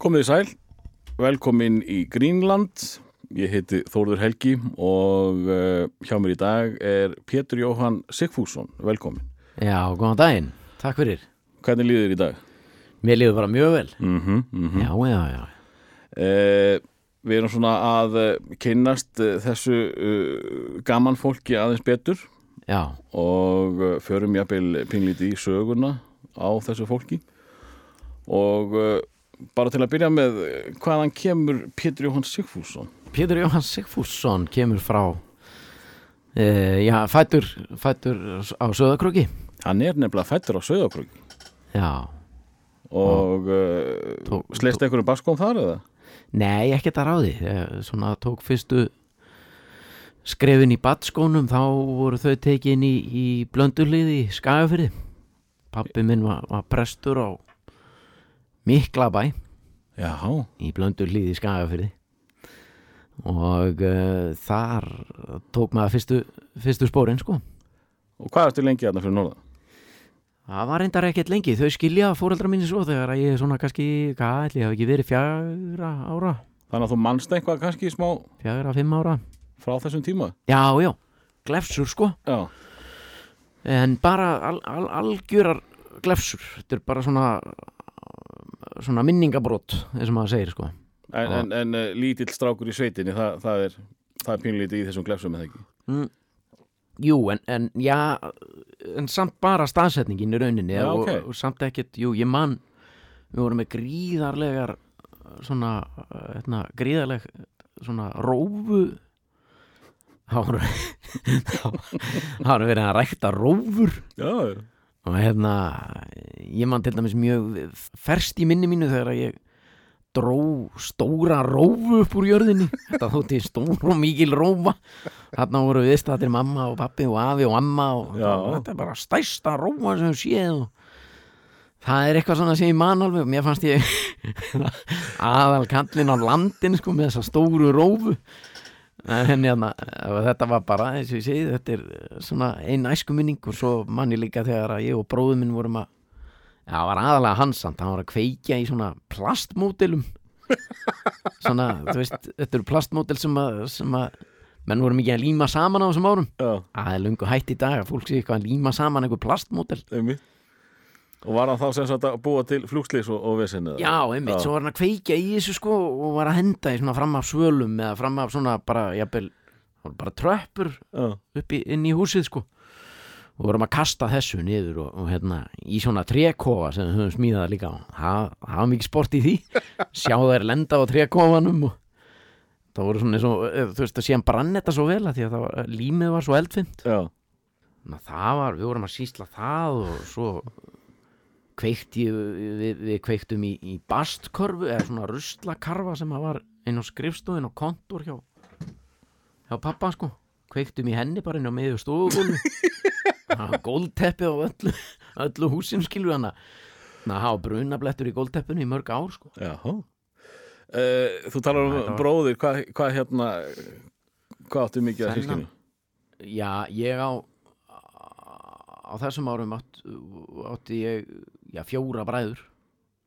Komið í sæl, velkomin í Greenland, ég heiti Þórður Helgi og uh, hjá mér í dag er Pétur Jóhann Sigfússon, velkomin. Já, góðan daginn, takk fyrir. Hvernig líður þér í dag? Mér líður bara mjög vel. Mm -hmm, mm Já, já, já. Eh, við erum svona að uh, kynnast uh, þessu uh, gaman fólki aðeins betur Já, og förum jafnvel pinlítið í söguna á þessu fólki. Og bara til að byrja með uh, hvaðan kemur Pétur Jóhann Sigfússon? Pétur Jóhann Sigfússon kemur frá e, Já, fættur, fættur á Söðakröki Hann er nefnilega fættur á Söðakröki Já, og uh, Tók- sleist einhverjum baskóm þar eða? nei, ekkert að ráði. Ég, Svona tók fyrstu skrefin í batskónum þá voru þau tekin í, í blöndulið í Skagafyrði Pappi minn var, var prestur á Miklabæ. Já, í blöndulið í Skagafyrði og uh, þar tók maður fyrstu, fyrstu spórin sko. Og hvað ertu lengi þarna fyrir norðan? það var reyndar ekkert lengi, þau skilja fóreldra minni svo þegar ég er svona kannski, hvað ætli, ég hef ekki verið fjagra ára. Þannig að þú manst eitthvað kannski smá fjagra, fimm ára. frá þessum tíma? já, já, glefsur sko. Já, en bara al, al, algjörar glefsur, þetta er bara svona svona minningabrót eins og maður segir sko en, en, en uh, lítill strákur í sveitinni, það, það er er pínlítið í þessum glefsum eða ekki? mm. Jú, en, en já en samt bara staðsetningin í rauninni Já, og, ok. og samt ekkert, jú, ég man við vorum með gríðarlegar svona, hérna, gríðarleg svona rófu það voru það voru verið að rækta rófur Já, já. Og hérna ég man til dæmis mjög ferst í minni mínu þegar ég dró stóra rófu upp úr jörðinni. Þetta þótti stór og mikil rófa. Þarna voru við staðir mamma og pappi og afi og amma og þetta er bara stærsta rófa sem séð það er eitthvað svona sem ég man alveg. Mér fannst ég aðal kallin á landin sko með þessa stóru rófu en hérna, þetta var bara eins og ég segi, þetta er svona einn æskuminning og svo mann ég líka þegar ég og bróðum minn vorum að það var aðalega hansand, hann var að kveikja í svona plastmódelum. Svona, þú veist, þetta eru plastmódel sem að, sem að menn voru mikið að líma saman á þessum árum. Það er lungu hætt í dag að fólk sé eitthvað að líma saman plastmódel. Einmitt. Og var hann þá sem sagt að búa til flugslis og, og vesinni? Já, einmitt, svo var hann að kveikja í þessu sko og var að henda í svona fram af svölum eða fram af svona bara, jafnvel, bara tröppur Já, upp í, inn í húsið sko. Og vorum að kasta þessu niður og, og hérna í svona trékofa sem við höfum smíðað líka. Það það var mikið sport í því. Sjá þær lenda á trékofanum og það voru svona eins og eh, þú veist að síðan brann þetta svo vel að því að var, límið var svo að það var, við vorum að sísla það og svo kveikti við, við kveiktum í, í bastkörfu eða svona ruslakarfa sem var inn á skrifstofin og kontor hjá hjá pappa sko. Kveiktum í henni bara inn á það var gólteppi á öllu, öllu húsin skilur hana þannig að hafa brunablettur í gólteppinu í mörg ár sko. Uh, Þú talar um bróðir, hvað hva, hérna hvað áttu mikið að sískinu? já ég á á þessum árum átt, átti ég já fjóra bræður.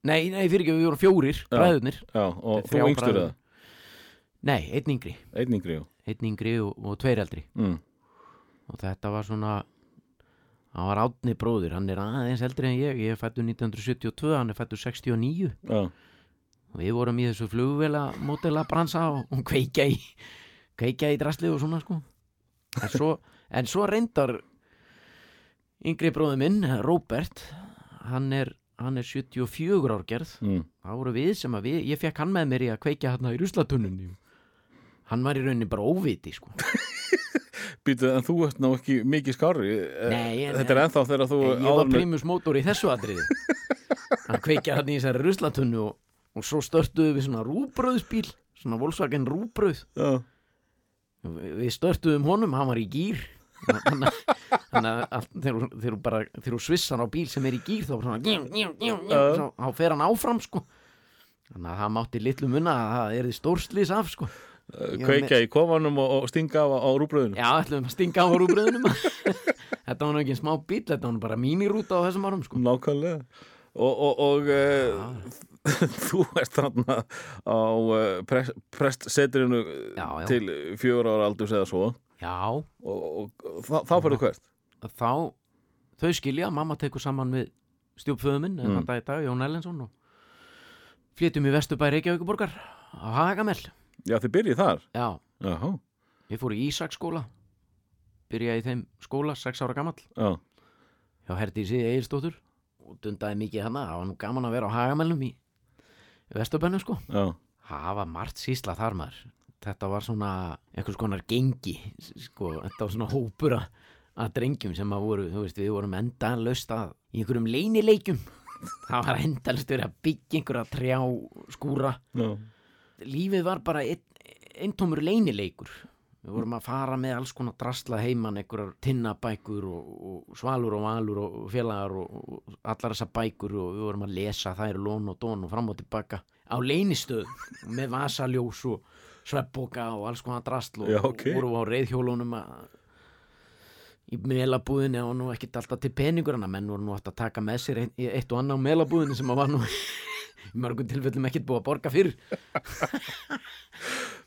Nei, nei fyrir ekki við vorum fjórir bræðurnir. Já, og þú yngstur eða? nei, einn yngri. Einn yngri, já. Einn yngri og, og tveir eldri. Mm. og þetta var svona hann var átni bróðir, hann er aðeins eldri en ég. Ég er fættur 1972, hann er fættur 69 Já, og við vorum í þessu flugvela mótela bransa og, og kveikja í kveikja í drasli og svona sko. En svo, en svo reyndar yngri bróði minn Robert, hann er hann er 74 ár gerð. Mm. það voru við sem að við, ég fekk hann með mér í að kveikja hérna í ruslatununni hann var í rauninni bara óviti sko. Býtu, en þú ert ná ekki mikið skári Eh, Nei, en- Þetta er ennþá þegar þú ég var primus mótor í þessu atriði. Hann kveikja hann í þessari ruslatunnu og, og svo störtuðu við svona rúbröðsbíl svona Volkswagen rúbröð Já, við störtuðum honum, hann var í gýr þannig að- þegar þú- svissar á bíl sem er í gýr þá, þá fer hann áfram sko. Þannig að það mátti litlu munna að það er því stórslis af sko. Eh, kveikja í kofanum og, og stinga á, á rúbröðinu já, ætlum að stinga á rúbröðunum. Þetta var ekki en smá bíl þetta var bara mínirúta á þessum árum sko. Nákvæmlega. Og, og, og uh, þú ert þarna á uh, prest, prestsetrinu til fjögur ára aldurs eða svo Já, og, og, og þá, þá fyrir hvert? Þá þau skilja, mamma tekur saman við stjúpföðu minn, Mm. mm. þetta í dag, Jón Ellensson og flytjum í Vesturbæ Reykjavíkuborgar á Hagamell Já, þið byrjið þar? Já, Jáhá, ég fór í Ísaksskóla byrjaði í þeim skóla, sex ára gamall. Já, hjá Herdísi Egilstóttur og dundaði mikið hana, það var nú gaman að vera á Hagamellum í Vesturbænum sko. Já, það var margt sísla þar maður þetta var svona einhvers konar gengi sko, þetta var svona hópur að, drengjum sem að voru, þú veist, við vorum endalaust að í einhverjum leynileikjum. Það var endalaust verið að byggja einhverja trjá skúra. Já, lífið var bara eintómur leynileikur. Við vorum að fara með alls konar drasla heiman einhverjar tinnabækur og, og svalur og valur og félagar og, og allar þessar bækur og við vorum að lesa þær lón og dón og fram og tilbaka á leynistöðum með vasaljós og sveppboka og alls konar drasl og Já, ok. vorum á reyðhjólunum að í melabúðinni og nú ekkert alltaf til peningur en að menn voru nú alltaf að taka með sér ein- eitt og annað á melabúðinni sem að var nú í mörgum tilfellum ekkert búið að borga fyrir.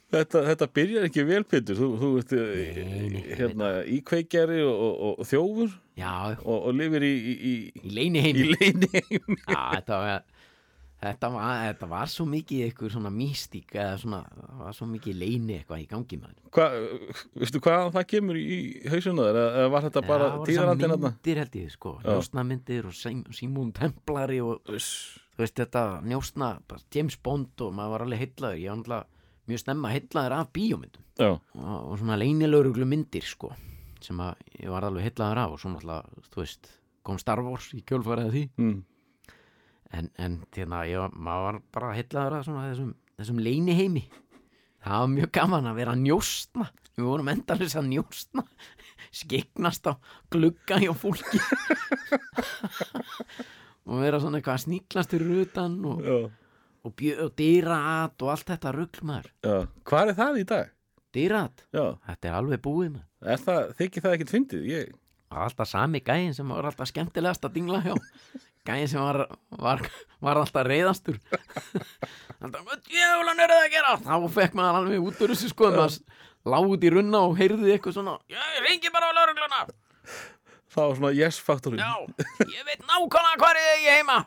Þetta, þetta byrjar ekki vel, Pétur. Þú, þú Nei, nei, hérna, íkveikjari og, og, og þjófur já, og, og lifir í, í, í, í leini í heimi leini heim já, þetta var Þetta var, þetta var svo mikið eitthvað svona místík eða svona, það var svo mikið leini eitthvað í gangi maður. Hva, Veistu hvað það kemur í hausuna þér? Eða var þetta bara það tíðarandinn þessar þarna? myndir held ég sko, njóstnamyndir og Sim- Simon Templari og þú veist þetta njóstna, James Bond og maður var alveg heillaður, ég var náttúrulega mjög snemma heillaður af bíómyndum. Og, og svona leinilögruglu myndir sko, sem að ég var alveg heillaður af. Og svo náttúrulega, þú veist kom Star Wars í kjölfærið því. Mm. En, en hérna, ég, maður var bara heillaður af svona þessum, þessum leiniheimi það var mjög gaman að vera að njóstna við vorum endalis að njóstna skegnast á glugga hjá fólki. Og vera svona eitthvað að sníklast fyrir utan og, og, og dýraat og allt þetta ruglmaður já. Hvað er það í dag? dýraat, þetta er alveg búið þykir það ekkert fyndið? Ég, alltaf sami gæðin sem var alltaf skemmtilegast að dingla hjá gæðin sem var, var, var alltaf reyðastur alltaf, djöfulan er það að gera þá fekk maður alveg út úr þessu sko maður út í runna og heyrði eitthvað svona ég reyngi bara á laurugluna var svona yes-faktorinn já, ég veit nákvæmlega hvað er ég heima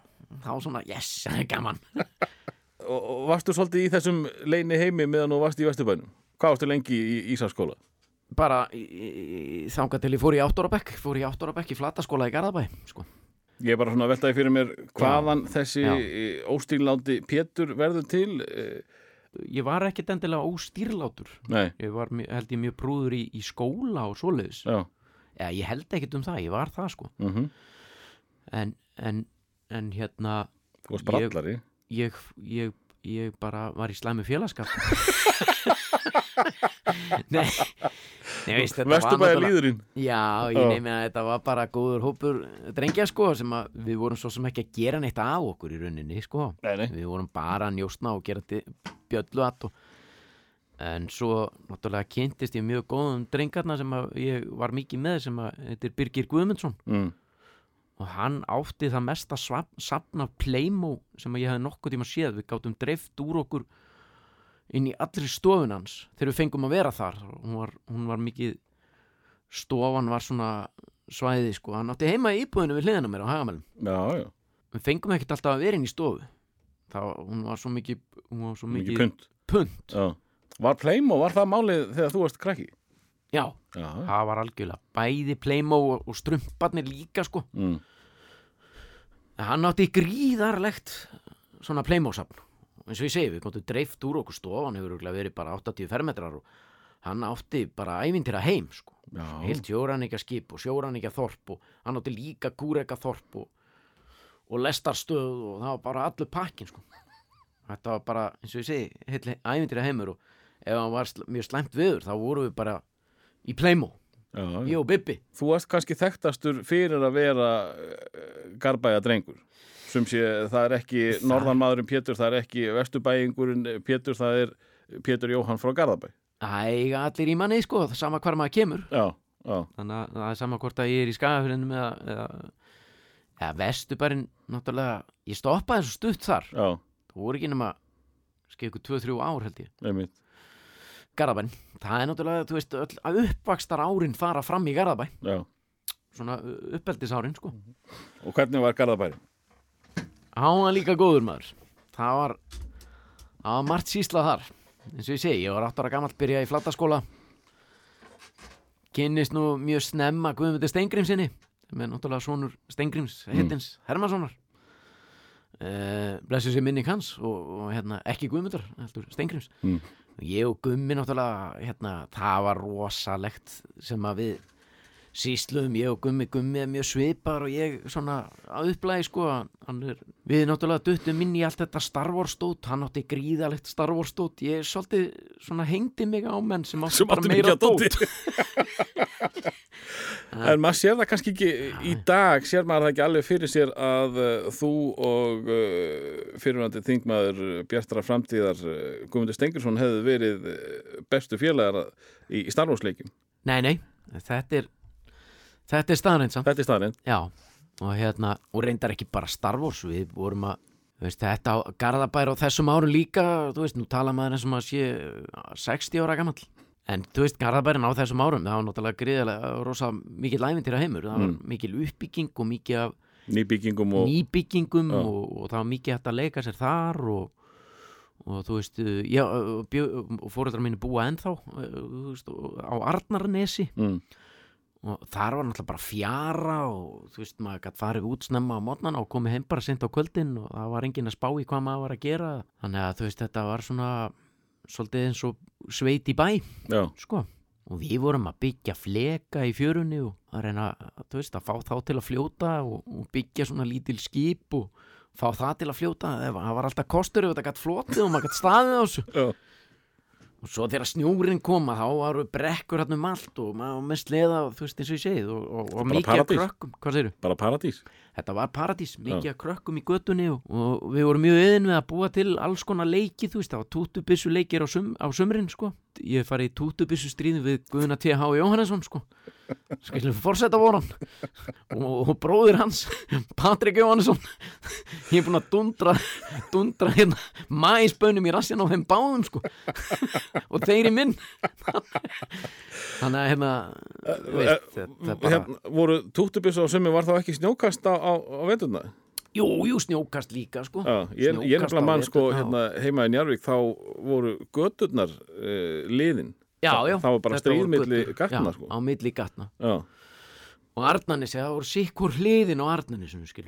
þá svona, yes, það er gaman og, og varstu svolítið í þessum leini heimi meðan þú varst í Vesturbænum? Hvað varstu lengi í Ísaskóla? bara í- í- þangað til ég fór í áttórabekk fór í áttórabekk í flataskóla í Garðabæ sko. Ég er bara svona að veltaði fyrir mér hvaðan þessi Já. óstíláti Pétur verður til eh, ég var ekkert endilega óstýrlátur. Nei, ég var, held ég, mjög prúður í, í skóla og svoleiðis. Já. Já, ég held ekkert um það, ég var það sko. Mm en, en, en hérna Þú varst brallari. ég, ég, ég bara var í slæmi félagskap Nei Nei, veist, náttúrulega- líðurinn Já, ég Já. nefni að þetta var bara góður hópur drengja sko sem að við vorum svo sem ekki að gera neitt á okkur í rauninni sko Nei, nei. við vorum bara að njóstna og gera bjöllu að og en svo náttúrulega kynntist ég mjög góðum drengarna sem að ég var mikið með sem að þetta er Birgir Guðmundsson mm. og hann átti það mesta svap- safn af Playmo sem að ég hefði nokkuð tíma séð við gátum dreift úr okkur inn í allri stofun hans þegar við fengum að vera þar. Hún var, hún var mikið stofan var svona svæði sko, hann átti heima í íbúðinu við hliðina mér á Hagamælum Já, já, við fengum ekkert alltaf að vera inn í stofu. Þá hún var svo mikið hún var svo mikið mikið punt. punt. Var Playmo, var það málið þegar þú varst krakki? já, Já, það var algjörlega bæði Playmo og, og strumparnir líka sko. Mm. Hann átti gríðarlegt svona Playmo-safn eins og ég segi, við komum dreift úr okkur stofan hefur verið bara 80 fermetrar og hann átti bara ævintýra heim sko. Heilt sjóranníkja skip og sjóranníkja þorp og hann átti líka kúreka þorp og, og lestarstöð og það var bara allur pakkin sko. þetta var bara, eins og ég segi heilt ævintýra heimur og ef hann var mjög slæmt viður þá vorum við bara í já. ég og Bibbi Þú varst kannski þekktastur fyrir að vera uh, garbæja drengur sem sé það er ekki norðanmaðurinn Pétur, það er ekki vesturbæingurinn Pétur, það er Pétur Jóhann frá Garðabæ. Æga allir í manni sko, sama hvar maður kemur. Já, já, þannig að það er sama hvort að ég er í skagafyrinu eða, eða, eða vestubarinn náttúrulega, ég stoppaði svo stutt þar. Já, það voru ekki nema skeið ykkur 2-3 ár held ég. Einmitt. Garðabæn, það er náttúrulega, þú veist, öll uppvakstar árin fara fram í Garðabæ. Já. svona uppeldisárin, sko. Og hvernig var Garðabæri? Hann var líka góður maður. Það var Það var margt síslað þar. Eins og ég segi, ég var 8 ára gamall byrja í flattaskóla kynnist nú mjög snemma Guðmundur Steingrímsinni sem er náttúrulega sonur Steingríms hittins Hermanssonar uh, blessu sér minning hans og, og hérna, ekki Guðmundur, heldur Steingríms. Mm. ég og Gummi náttúrulega hérna, það var rosalegt sem að við sísluðum ég og Gummi, Gummi er mjög svipar og ég svona að upplæði sko er, við náttúrulega duttum inn í allt þetta Star Wars stót, hann átti gríðalegt Star Wars stót, ég svolítið svona hengdi mig á menn sem átti Sem bara áttu meira dót. En maður sér það kannski ekki í dag sér maður það ekki alveg fyrir sér að uh, þú og uh, fyrirvændi þingmaður uh, Bjartara framtíðar uh, Guðmundur Stengursson hefðu verið uh, bestu félagar í, í Star Wars leikjum. nei, nei, þetta er þetta er staðrænt samt Þetta er staðarinn. Já, og hérna, og reyndar ekki bara Star Wars, við vorum að þú veist, þetta á Garðabær á þessum árum líka þú veist, nú tala maður eins og maður sé uh, 60 ára gamall en þú veist, Garðabærin á þessum árum, það var náttúrulega gríðarlega rosa mikil æfintýra heimur það var Mm. mikil uppbygging og mikið af Nýbyggingum og... nýbyggingum og, og það var mikið hægt að leika sér þar og, og þú veist, uh, já, uh, bjö, og fóreldrar mínu búa ennþá uh, þú veist, á Arnarnesi Mm. Og þar var náttúrulega bara fjara og þú veist, maður gætt farið út snemma á mótnana og komið heim bara sent á kvöldin og það var enginn að spá í hvað maður var að gera. Þannig að þú veist, þetta var svona svolítið eins og sveit í bæ Já, sko, og við vorum að byggja fleka í fjörunni og að reyna þú veist, að fá þá til að fljóta og, og byggja svona lítil skip og fá það til að fljóta, það var- alltaf kostur ef þetta gætt flotið og maður gætt staðið á þessu. Já, og svo þegar snjúrin koma þá varu brekkur hann um allt og maður með sleða þú veist eins og ég segið og, og, og mikið paradís. krökkum, hvað segirðu? bara paradís. Þetta var paradís, mikið af krökkum í göttunni og, og við vorum mjög yðin við að búa til alls konar leiki, þú veist, það var tútubissu leikir á, sum, á sumrin, sko. Ég farið í tútubissu stríðin við Guðuna T.H. Jóhannesson, sko. Skilum við forseta voran og, og bróðir hans, Patrik Jóhannesson ég er búin að dundra dundra hérna mæsbönum í rassina á þeim báðum, sko. Og þeir í minn. Þannig að hérna þú veist, þetta er bara Hérna, voru túttubissu á summi var þá ekki snjókast á, á, á veturna? Jú, jú, snjókast líka sko Já, ég, ég er á mann sko hérna, heima í Njarvík þá voru göturnar uh, liðin. Já, já Það var bara götur. gatna sko. á milli gatna Og Arnanesi, það voru sikkur hliðin á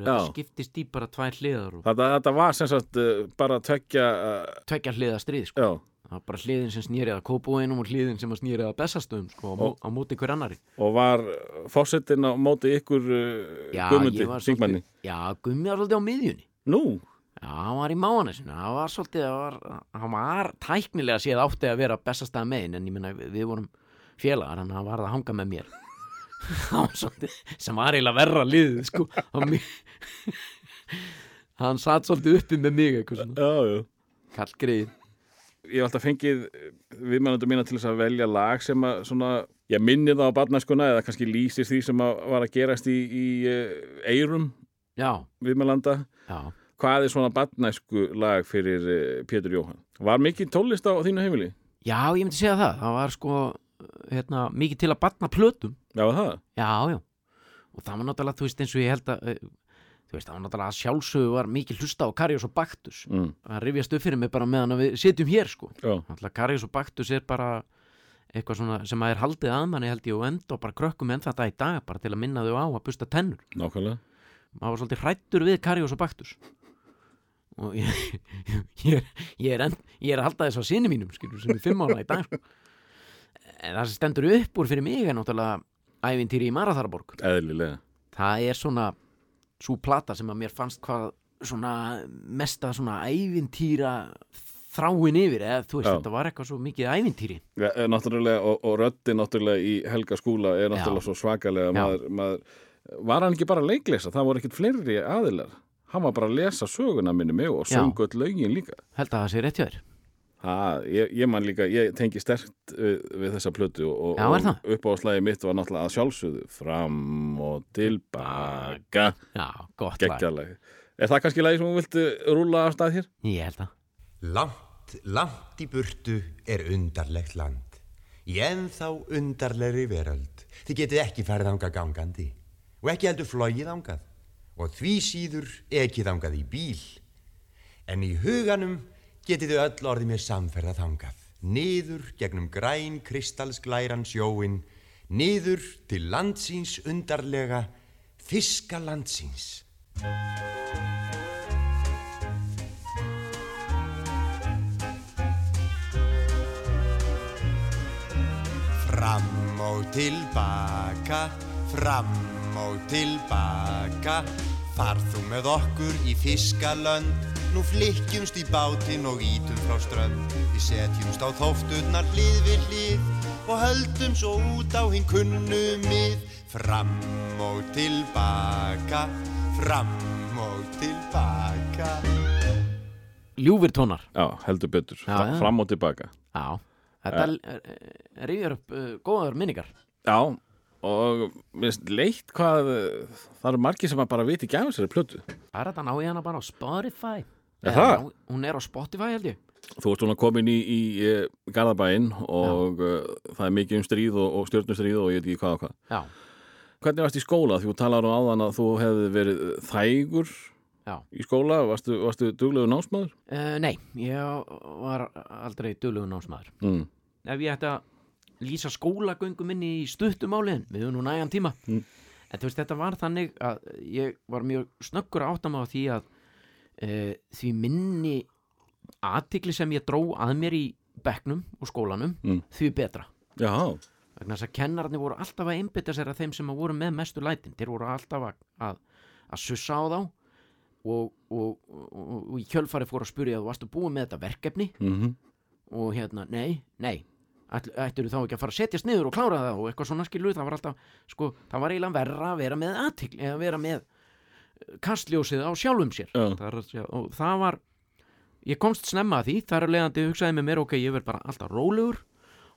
Já. þetta skiptist í bara tvær hliðar og þetta, þetta var sem sagt uh, bara tvekja, uh, tvekja hliða stríð sko. Það var bara hliðin sem snýrið að Kópúinum og hliðin sem snýrið að Bessastöðum sko, á, á móti hver annari og var fórsetin á móti ykkur uh, Já, þingmanni. svolítið Já, Gummi var svolítið á miðjunni. Nú, Já, hann var í mánesinu, hann var svolítið hann var, hann var tæknilega séð átti að vera bestastað megin en ég menna við, vorum félagar hann var að hanga með mér. Sem var eiginlega verra liðið sko hann, satt svolítið uppi með mig eitthvað svona, kall greið Ég hef alltaf fengið viðmannandu mína til þess að velja lag sem að svona, ég minni það á barnaskuna eða kannski lýsir því sem að var að gerast í, í eirum Já, viðmannanda. já, Hvað er svona barnæsku lag fyrir uh, Pétur Jóhann? Var mikið tónlist á þínu heimili? já, ég myndi segja það það var sko, hérna, mikið til að batna plötum Já, það? Já, já, og það var náttúrulega, þú veist, eins og ég held að eh, þú veist, það var náttúrulega að sjálfsögu var mikið hlusta á Karius og Baktus Mm. það rifjast upp fyrir mig bara meðan við sitjum hér sko Náttúrulega Karius og Baktus er bara eitthvað svona sem að er haldið að manni held ég og enda og bara krökkum enn þetta í dag bara til að minna þau á að busta tennur nákvæmlega. maður var svolítið hrættur við Karius og Baktus og ég, ég, ég, er, enn, ég er að halda þess á sinni mínum skilur sem er fimm ára í dag sko. en það sem stendur upp úr fyrir mig er náttúrulega ævintýri í Maratharaborg Eðlilega. það er svona svo plata sem að mér fannst hvað svona mesta svona ævintýra þráin yfir eða þú veist Já. þetta var eitthvað svo mikið ævintýri Ja, eh, náttúrulega, og, og röddin náttúrulega í Helga skúla er náttúrulega Já. svo svakalega maður, maður, var hann ekki bara að leiklesa það voru ekkit fleiri aðilar hann var bara að lesa söguna minni mig og Já. sungu öll lögin líka held að það sé rétt hjá þér ha, ég, ég man líka, ég tengi sterkt við, við þessa plötu og, Já, og það? upp á slæði mitt var náttúrulega að sjálfsögðu fram og tilbaka já, gott lag Er það kannski lagi sem þú viltu rúla af stað hér? Ég held að Langt, langt í burtu er undarlegt land. Í ennþá undarlegri veröld. Þið getið ekki farið ánga gangandi og ekki heldur flogið ángað og því síður ekki þangað í bíl. En í huganum getið þið öll orðið mér samferða þangað. Niður gegnum græn kristalsglæran sjóin, niður til landsins undarlega, fiska landsins. Fram og tilbaka, fram og tilbaka Far þú með okkur í fiskalönd Nú flykkjumst í bátinn og ítum frá strönd Við setjumst á þófturnar hlið við hlið Og höldum svo út á hinn kunnumið Fram og tilbaka, fram og tilbaka Ljúfir tónar Já, heldur betur. Já, já. Fram og tilbaka. Já, þetta uh, rifjar upp uh, góðar minningar Já, og mér finnst leitt hvað það eru margir sem að bara viti af þessari plötu. Það er þetta ná ég hana bara á Spotify Er það? Hún er á Spotify held ég Þú ert svona komin í, í uh, Garðabæinn og uh, það er mikið um stríð og, og stjórnustríð og ég veit ekki hvað og hvað. Já, Hvernig varst í skóla? Þú talar um áðan að þú hefði verið þægur já í skóla. Varstu, varstu duglegu námsmaður? uh, Nei, ég var aldrei dölugu námsmaður Mm. Ef ég ætti að lýsa skólagöngu minni í stuttumáliðin við höfum nú nægan tíma Mm. en þú veist þetta var þannig að ég var mjög snöggur að átta mig á því að uh, því minni aðtikli sem ég dró að mér í bekknum og skólanum Mm. því betra. Já, vegna þess að kennararnir voru alltaf að einbytta sér að þeim sem að voru með mestu lætin. Þeir voru alltaf að, að, að sussa á þá og, og, og, og í kjölfari fóru að spyrja þú varstu búið með þetta verkefni? Mm og hérna, nei, nei. Ætl- ættirðu þá ekki að fara að setjast niður og klára það? og eitthvað svona skilu, það var alltaf sko, það var eiginlega verra að vera með aðtikli eða vera með kastljósið á sjálfum sér. Það segja- og það var ég komst snemma að því, þar er leiðandi hugsaði með mér, ok, ég verð bara alltaf rólegur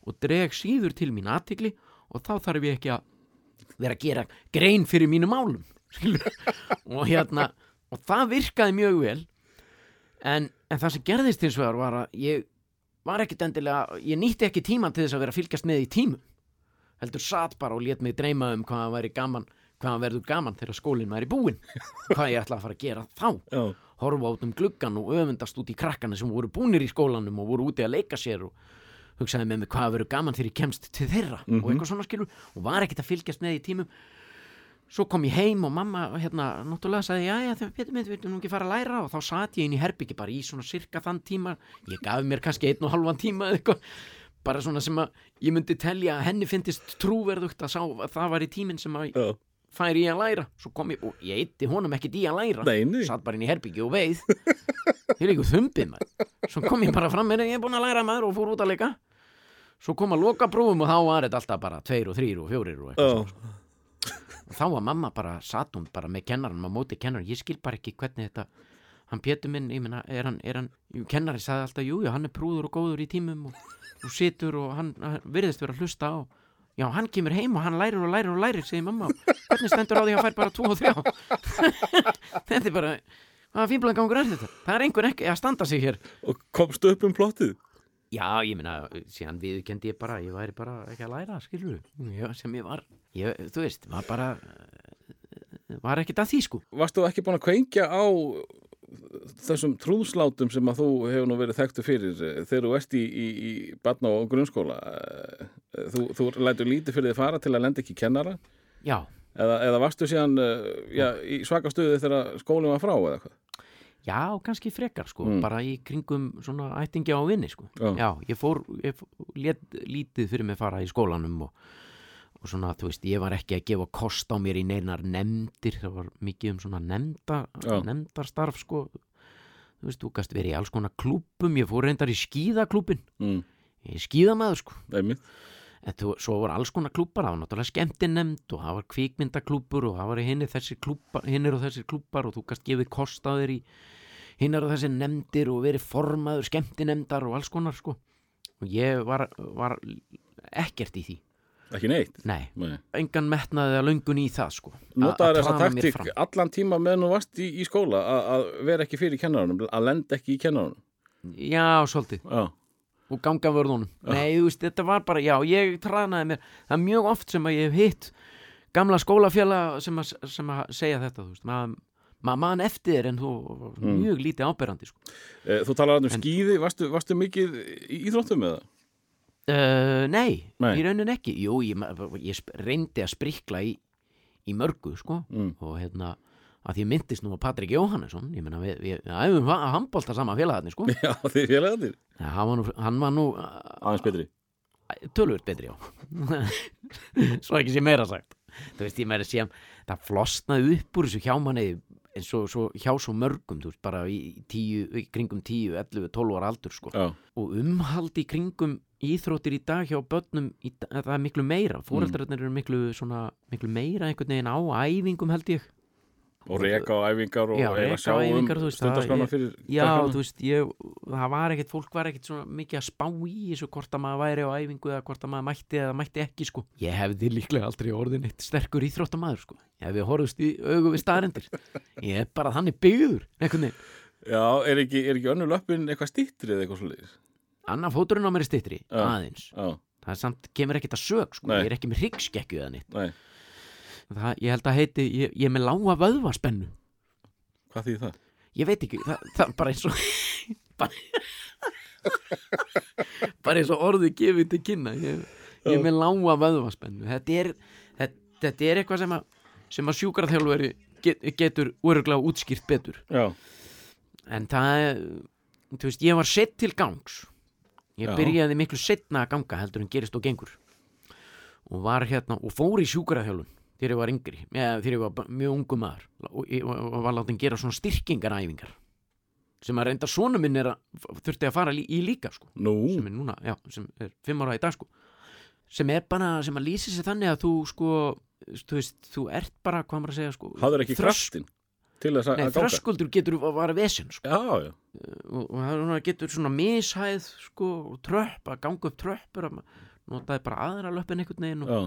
og dreg síður til mín aðtikli og þá þarf ég ekki að vera að gera grein fyrir mínu málum og hérna og það virkaði mjög vel. En, en það sem gerðist hins vegar var að ég var ekkit endilega ég nýtti ekki tíman til þess að vera að fylgjast með í tímum. Heldur satt bara og lét mig dreyma um hvað það væri gaman hvað það verður gaman þegar skólinn væri búinn? Hvað ég ætla að fara að gera þá? Já, horfa át um gluggan og öfundast út í krakkana sem voru búnir í skólanum og voru úti að leika sér og hugsaði með mig hvað verður gaman þegar ég kemst til þeirra og eitthvað svona skilur og var ekkit að fylgjast með í tímum. Svo kom ég heim og mamma hérna náttúrulega sagði já já þegar Pétur mitt viltu nú ekki fara að læra. Og þá satt ég inn í herbyggi bara í svona sirka þann tíma. Ég gaf mér kannski einn og halvan tíma eða eitthvað. Bara svona sem að ég myndi telja að henni fyndist trúverðugt að, sá, að það var í tíminn sem að já. færi ég að læra svo kom ég og ég eitti honum ekkit í að læra Nei, nei. satt bara inn í herbyggi og veið ég eitthvað þumbið maður svo kom ég bara fram með ég er búin að læra maður og fór út að leika svo kom að loka prófum og þá var þetta alltaf bara tveir og þrýr og fjórir og eitthvað Já. svona sko. og þá var mamma bara satt hún bara með kennarann á móti kennarann ég skil bara ekki hvernig þetta hann Pétur minn, ég meina, er hann, er hann jú, kennari sagði alltaf, jú, já, hann er prúður og góður í tímum og, og situr og hann, hann virðist vera að hlusta á já, hann kemur heim og hann lærir og lærir og lærir segir mamma, hvernig stendur á því að hann fær bara tvo og þrjá? Þetta er bara hvaða fínblæðan gangur er þetta? Það er einhver ekki að standa sig hér. Og komstu upp um plottið? já, ég meina, síðan viðkendi ég bara ég væri bara ekki að læra, skilur já, sem ég var, ég, þú veist var bara var ekkert að því sko. Varstu ekki búin að kveingja á þessum trúðslátum sem að þú hefur nú verið þekktu fyrir eh, þegar þú ert í, í, í barna og grunnskóla Eh, þú, þú lætur lítið fyrir þið fara til að lenda ekki kennara já, eða, eða varstu síðan eh, já, í svaka stuði þegar skólinn var frá eða eitthvað Já, kannski frekar sko, Mm. bara í kringum svona ættingi á vinni sko. Já. ég fór, ég fór lét lítið fyrir mig fara í skólanum og, og svona, þú veist, ég var ekki að gefa kost á mér í neinar nefndir, það var mikið um svona nefnda, Já. nefndarstarf sko, þú veist, þú gast verið í alls konar klúbum, ég fór reyndar í skíðaklúbin, mm, ég er skíðamaður sko, einmitt. En þú, svo voru alls konar klúbar, það var náttúrulega skemmtinemnd og það var kvikmyndaklúbur og það var hinir og þessir klúbar og þú gast gefið kost á þér í hinnar og þessir nefndir og verið formaður skemmtinemndar og alls konar sko. Og ég var, var ekkert í því Ekki neitt? Nei, Nei. engan metnaði að löngun í það sko. Notaður að þessa taktík allan tíma meðan þú varst í, í skóla að- vera ekki fyrir kennarunum, að lenda ekki í kennarunum. Já, svolítið, Já, og ganga vörðunum. Nei, þú veist, þetta var bara, já, ég tranaði mér. Það er mjög oft sem að ég hef hitt gamla skólafjalla sem sem að segja þetta, þú veist, maður maður man eftir en þú Mm. mjög lítið áberandi sko. Eh, Þú talar um En- skíði, varstu, varstu mikið í íþróttum með það? Uh, nei, Nei. í raunin ekki. Jú, ég, ég reyndi að sprikla í, í mörgu, sko. Mm. og hérna, að ég myndist nú að Patrik Jóhannesson, ég meina við, við, æfum að handbólta saman félagarnir, sko. Já, þið félagarnir. Ja, hann var nú, hann var nú Aðeins betri. Tölvöld betri á svo ekki sé meira sagt. Þú veist ég meira sé það flosnaði upp úr þessu hjá manni eins og svo, hjá svo mörgum veist bara í, tíu, kringum 10, 11, 12 ára aldur sko. Já, og umhald í kringum íþróttir í dag hjá börnum í, dag- það er miklu meira fóreldrarnir eru miklu, svona, miklu meira einhvern veginn á æfingum held ég og reka á æfingar og að sjá um það- fyrir Já, krakkana. þú veist, ég, það var ekkert, fólk var ekkert svona mikið að spá í þessu hvort að maður væri á æfingu eða hvort að maður mætti eða mætti ekki, sko. Ég hefði líklega aldrei orðin eitt sterkur íþróttamaður, sko. Ég hefði horfist í augu við staðrendir. Ég er bara þannig byggður, einhvern veginn. Já, er ekki, er ekki önnur löppin eitthvað stýttri eða eitthvað svolítið? Annar fóturinn á mér er stittri, Já. aðeins. Já, Það er samt, kemur ekkert að sög, sko. Nei. Ég er ekki með hryggskekkju eða neitt. nei, Það, ég held að heiti, ég, ég er með lága vöðvaspennu. hvað þýð það? Ég veit ekki, það, það bara eins og bara, bara eins og orðið gefið til kynna ég, ég er með lága vöðvaspennu þetta er, þetta, þetta er eitthvað sem að, sem að sjúkraþjálfari get, getur öruglega útskýrt betur Já, en það er, þú veist, ég var sett til gangs ég Já. byrjaði miklu setna að ganga heldur en gerist og gengur. Og var hérna og fór í sjúkraþjálfun þegar ég var yngri, eða þegar ég var mjög ungu maður. Og, og, var látin gera svona styrkingaræfingar sem að reynda svona minn er að þurfti að fara lí, í líka sko. Nú, sem er núna, já, sem er fimm ára í dag sko. Sem er bara, sem að lýsi sér þannig að þú sko, þú veist, þú ert bara, hvað maður að segja sko þrösk- til þess að ganga? þröskuldur getur að vara vesen sko. Já, já, og, og það er getur svona mishæð sko, og tröpp, að ganga upp tröppur að maður notaði bara aðra löppin einhvern veginn og já,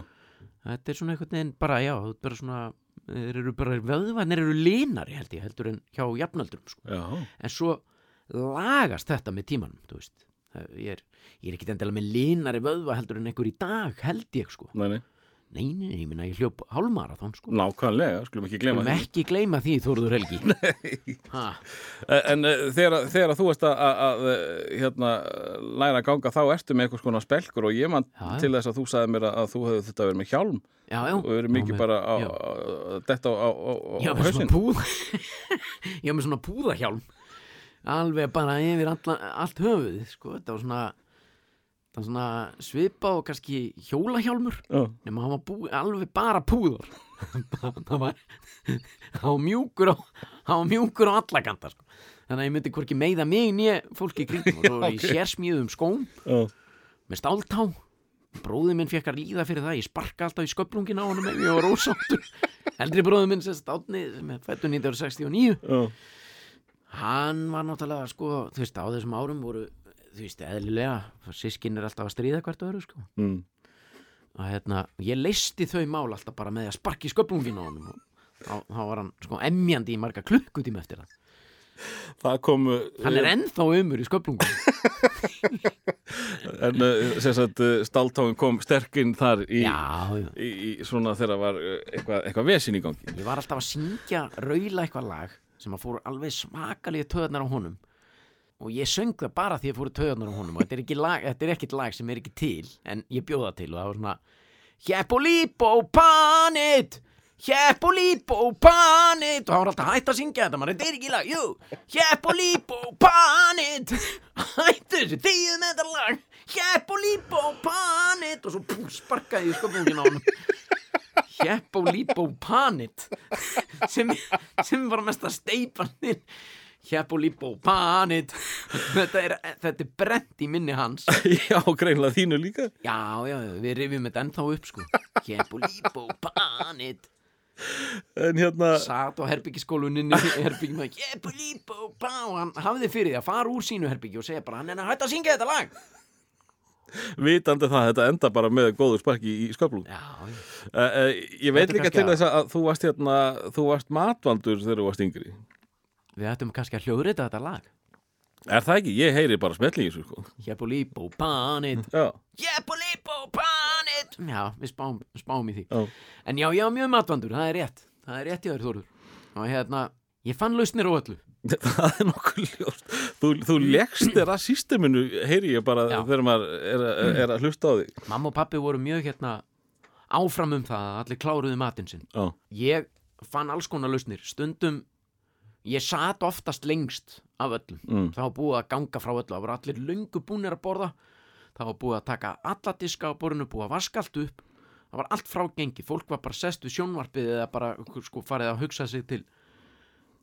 þetta er svona einhvern veginn bara, já, þú ert bara svona þeir eru bara, vöðvarnir eru linari held ég, heldur en hjá jafnöldrum sko. já, en svo lagast þetta með tímanum, þú veist. Það- ég er, ég er ekki endilega með linari vöðva heldur en einhver í dag, held ég sko. Nei, nei, nei, nei, nei, ég minna, ég hljóp hálmarathon sko. Nákvæmlega, skulum ekki Skulum því. ekki gleyma því, Þóruður Helgi. Nei. Ha, En uh, þegar, þegar þú ert að, að, að uh, hérna, læra að ganga þá ertu með eitthvað skona spelkur og ég man Já, já. til þess að þú sagði mér að, að þú hefði þetta verið með hjálm. Já, já. Og verið mikið Já, bara detta á, á, á, á svona púða. Já, með svona púðahjálm. Alveg bara yfir alla, allt höfuð sko, þetta var svona það var svona svipa og kannski hjólahjálmur Já, nema hann var búi, alveg bara púður. Það var hann var mjúkur á hann var mjúkur á alla kanta sko. þannig að ég myndi hvorki meiða mig nýja fólki í kringum og svo var ég ok. sérsmíðum skóm já, með stáltá. Bróði minn fekk að líða fyrir það ég sparka alltaf í sköplungin á honum ef ég var ósáttur. Eldri bróði minn sem er fættur 1969 já, hann var náttúrulega sko þú veist á þessum árum voru þú veist eðlilega sískin er alltaf að stríða hvert öðru sko. Mm. að hérna ég leisti þau mál alltaf bara með að sparki sköplungin á og þá, þá var hann sko emjandi í marga klukkutíma eftir það. Það kom hann er ennþá umur í sköplungun en sem sagt uh, stáltáin kom sterkinn þar í, já, já. í, í svona þegar var eitthvað, eitthvað vesin í gangi. Ég var alltaf að syngja raula eitthvað lag sem að fóru alveg smakalið töðnar á honum og ég söng það bara því að fóru töðnar á honum. Og þetta er, lag, þetta er ekkit lag sem er ekki til en ég bjóða til og það var svona og panit og panit. Og það var alltaf hætt að syngja þetta maður, þetta er ekki lag, jú. Og panit. Hættu þessu, þýðu með þetta lag og panit. Og svo pú, sparkaði ég sköpungin á líp og panit. Sem, sem var mest að steipa inn Og panit. Þetta er, þetta er brent í minni hans. Já, greinlega þínu líka. Já, já, við rifjum þetta ennþá upp sko. Og panit. En hérna, Sat á að líp og panit Hann hafði fyrir því að fara úr sínu herbyggi og segja bara Hann er að hætta að syngja þetta lag. Vitandi það að þetta enda bara með góður sparki í sköflung Já, já. uh, uh, ég veit líka til þess að þú varst hérna þú varst matvaldur þegar þú varst yngri Við ættum kannski að hljóðrita þetta lag. Er það ekki? Ég heyri bara smelli í þessu sko. Jepolípo panit. Já, Jepolípo panit. Já, við spáum, spáum í því. Já, En já, ég var mjög matvandur, það er rétt. Það er rétt í þér, Þórður. Og hérna, ég fann lausnir á öllu. Það er nokkuð ljóst. Þú, þú leggst þér að systeminu heyri ég bara Já. þegar maður er, að- er að hlusta á því Mamma og pappi voru mjög hérna áfram um það að allir kláruðu matinn sinn. Ég fann alls konar lausnir. Stundum, ég sat oftast lengst af öllum. Mm, Það var búið að ganga frá öllu. Það voru allir löngu búnir að borða. Það var búið að taka alla diska á borðinu Búið að vaska allt upp. Það var allt frágengi Fólk var bara sest við sjónvarpið Eða bara sko, farið að hugsa sig til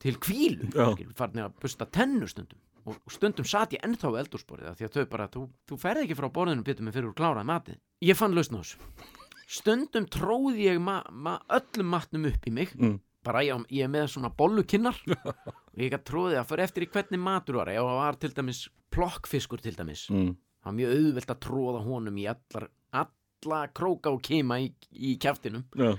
Til kvílu. Farið að busta tennu stundum. Og stundum sat ég ennþá eldúsborðið af Því að þau bara, þú, þú ferð ekki frá borðinu Býtum mig fyrir úr kláraði matið Ég fann lausn á þessu. Stundum tróði ég ma ma öllum matnum upp í mig. Mm. Bara ég, ég er með svona bollukinnar. Og ég gæti tróðið að fyrir eftir í hvernig matur var. Ef það var til dæmis plokkfiskur til dæmis mm, það var mjög auðvelt að tróða honum í allar, alla króka og kima í, í kjaftinum. Já,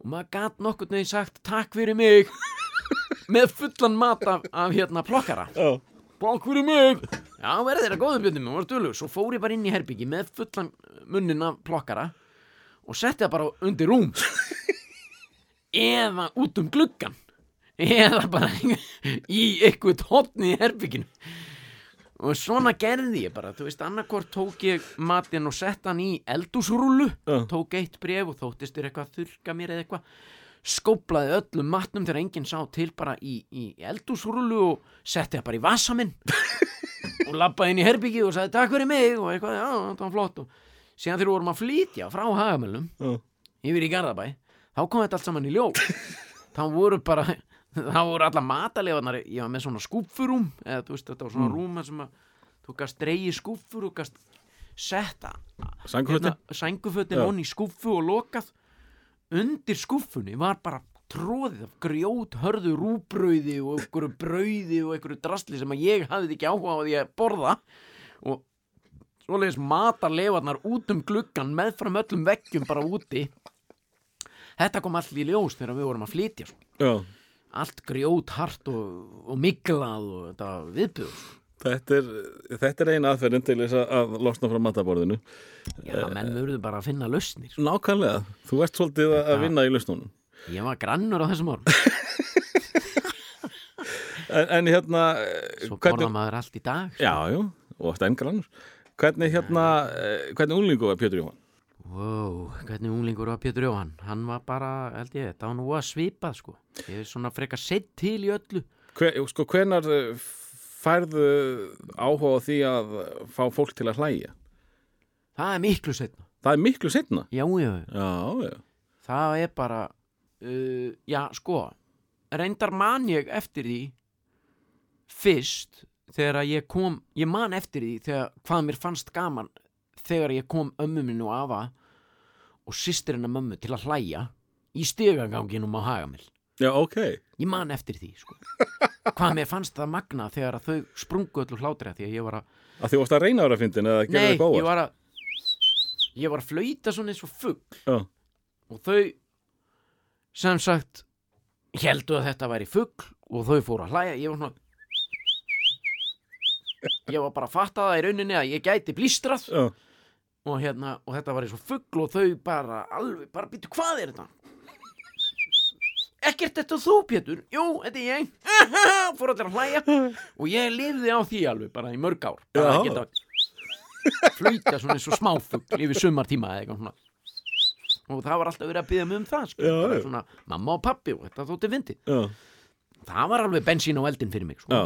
og maður gæti nokkurn veginn sagt takk fyrir mig. Með fullan mat af, af hérna plokkara. Já, takk fyrir mig. Já verði þeirra góður bjöndum og svo fór ég bara inn í herbyggi með fullan munnin af plokkara og setti það bara undir rúm eða út um gluggan eða bara í eitthvað hotni í herbygginu og svona gerði ég bara þú veist, annarkvort tók ég matinn og sett hann í eldúsrúlu Já. tók eitt bref og þóttist þér eitthvað að þurka mér eða eitthvað skóplaði öllum matnum þegar enginn sá til bara í, í eldúsrúlu og setti það bara í vasa minn. Og labbaði inn í herbyggi og sagði takk fyrir mig og eitthvað, já, það var flott. Og síðan þegar við vorum að flytja frá hagamölum já, yfir í Garðabæ þá kom þetta allt saman í ljó þá voru bara þá voru alla matalefarnar ég var með svona skúffurúm eða þú veist þetta var svona mm. rúm þar sem að þú gast dreigi skúffur og gast setta sængufötin Já. onni í skúffu og lokað. Undir skúffunni var bara tróðið af grjót hörðu rúbrauði og einhverju brauði og einhverju drastli sem að ég hafði ekki áhuga á því að borða. Og svoleiðis matarlefarnar út um gluggan meðfram öllum veggjum bara úti þetta kom allir í ljós þegar við vorum að flytja sko. allt grjót hart og, og miklað og þetta viðbjöð Þetta er, þetta er eina aðferðin til þess að- losna frá mataborðinu. já, menn verður bara að finna lausnir Nákvæmlega, þú ert svolítið að að vinna í lausnunum. ég var grannur á þessum árum En, en hérna, eh, svo borða maður allt í dag sko. já, já, og stengranur. Hvernig hérna, eh, hvernig unglingu var Pétur Jóhann? Wow, hvernig unglingur var Pétur Jóhann? Hann var bara, held ég, þetta var nú að svipað sko. Ég er svona frekar sett til í öllu. Hver, sko, hvenar eh, færðu áhuga því að fá fólk til að hlæja? Það er miklu setna. Það er miklu setna. Já, já, Já, já. það er bara, uh, já, sko, reyndar man ég eftir því fyrst þegar ég kom, ég man eftir því þegar hvað mér fannst gaman þegar ég kom ömmu minn og afa og sýstirina mömmu til að hlæja í stigaganginum á Hagamil. Já, ok. Ég man eftir því, sko. Hvað mér fannst það magna þegar að þau sprungu öllu hlátri að því að ég var að... Að því varst að reyna ára fyndin eða gerði Nei, eitthvað ég óvart? var að... Ég var að flauta svona eins og fugg Já, og þau sem sagt heldu að þetta væri fugg og þau fóru að hlæja. Ég var svona... Ég var bara að fatta það í rauninni að ég gæti blístrað já, og hérna, og þetta var eins og fugg og þau bara alveg, bara býtu hvað er þetta? Ekkert þetta þú, Pétur? Jú, þetta er ég. Fór allir að hlæja og ég lifði á því alveg bara í mörg ár. Bara að geta flauta svona eins og smáfugl yfir sumartíma eða eitthvað svona. Og það var alltaf verið að byggja mig um það, sko. Já. svona mamma og pappi og þetta þótti fyndi. já, Það var alveg bensín á eldin fyrir mig, sko.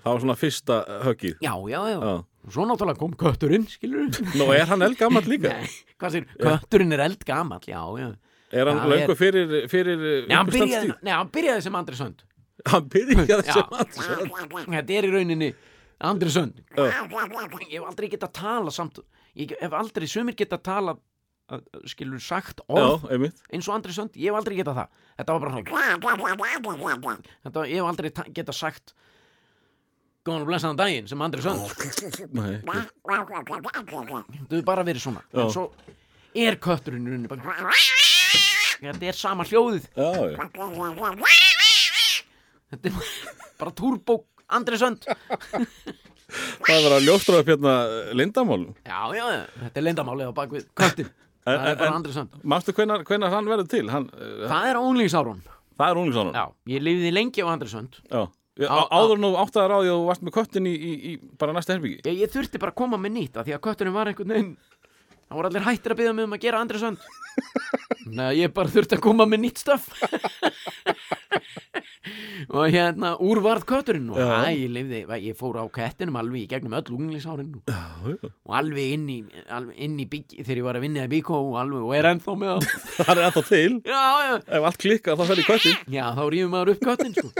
Það var svona fyrsta höggið. Já, já, já. Já. Svo náttúrulega kom kötturinn, skilur? Nú, er hann eldgamall líka? Nei, kötturinn er eldgamall, já, já. Er hann Já, löngu er- fyrir, fyrir Nei, hann byrjaði, nei, hann byrjaði sem Andri Sönd. Hann byrjaði Já. sem alls. Þetta er í rauninni Andri Sönd. Já. Ég hef aldrei getað tala samt, ég hef aldrei, sumir getað tala, uh, skilur sagt Já, orð einmitt. eins og Andri Sönd, ég hef aldrei getað það. Þetta var bara svona, þetta, ég hef aldrei ta- getað sagt góðan og blessaðan daginn sem Andri Sönd hefur bara verið svona. En svo er kötturinn rauninni bara Þetta er sama hljóðið. Þetta er bara túrbó Andri Sönd Það var að ljóstra upp hérna lindamálum. Já, já, þetta er leyndamálið á bakvið köttin Það En- er bara Andri Sönd Manstu hvenar, hann verður til? Hann, uh, Það er ónlýsárun það er Rúningsson. Já, ég lifði lengi á Andri Sönd Já. Á- áður nú áttaðar á því að þú varst með köttin í, í, í bara næsta herbyggi. ég, ég þurfti bara að koma með nýtt af Því að kötturinn var einhvern veginn Það voru allir hættir að byggja mig um að gera Andri Sönd Nei, ég bara þurfti að koma með nýtt stöf Og hérna, úr varð kötturinn Og hæ, ég lifði, ég fór á kettinum alveg í gegnum öll unglingsárin og, og alveg inn í, alveg inn í bygg, þegar ég var að vinna í bíkó og alveg, og er ennþá með það Það er ennþá til. Já, já, Ef allt klikkar þá fer í köttin. Já, þá rýfum maður upp köttin sko.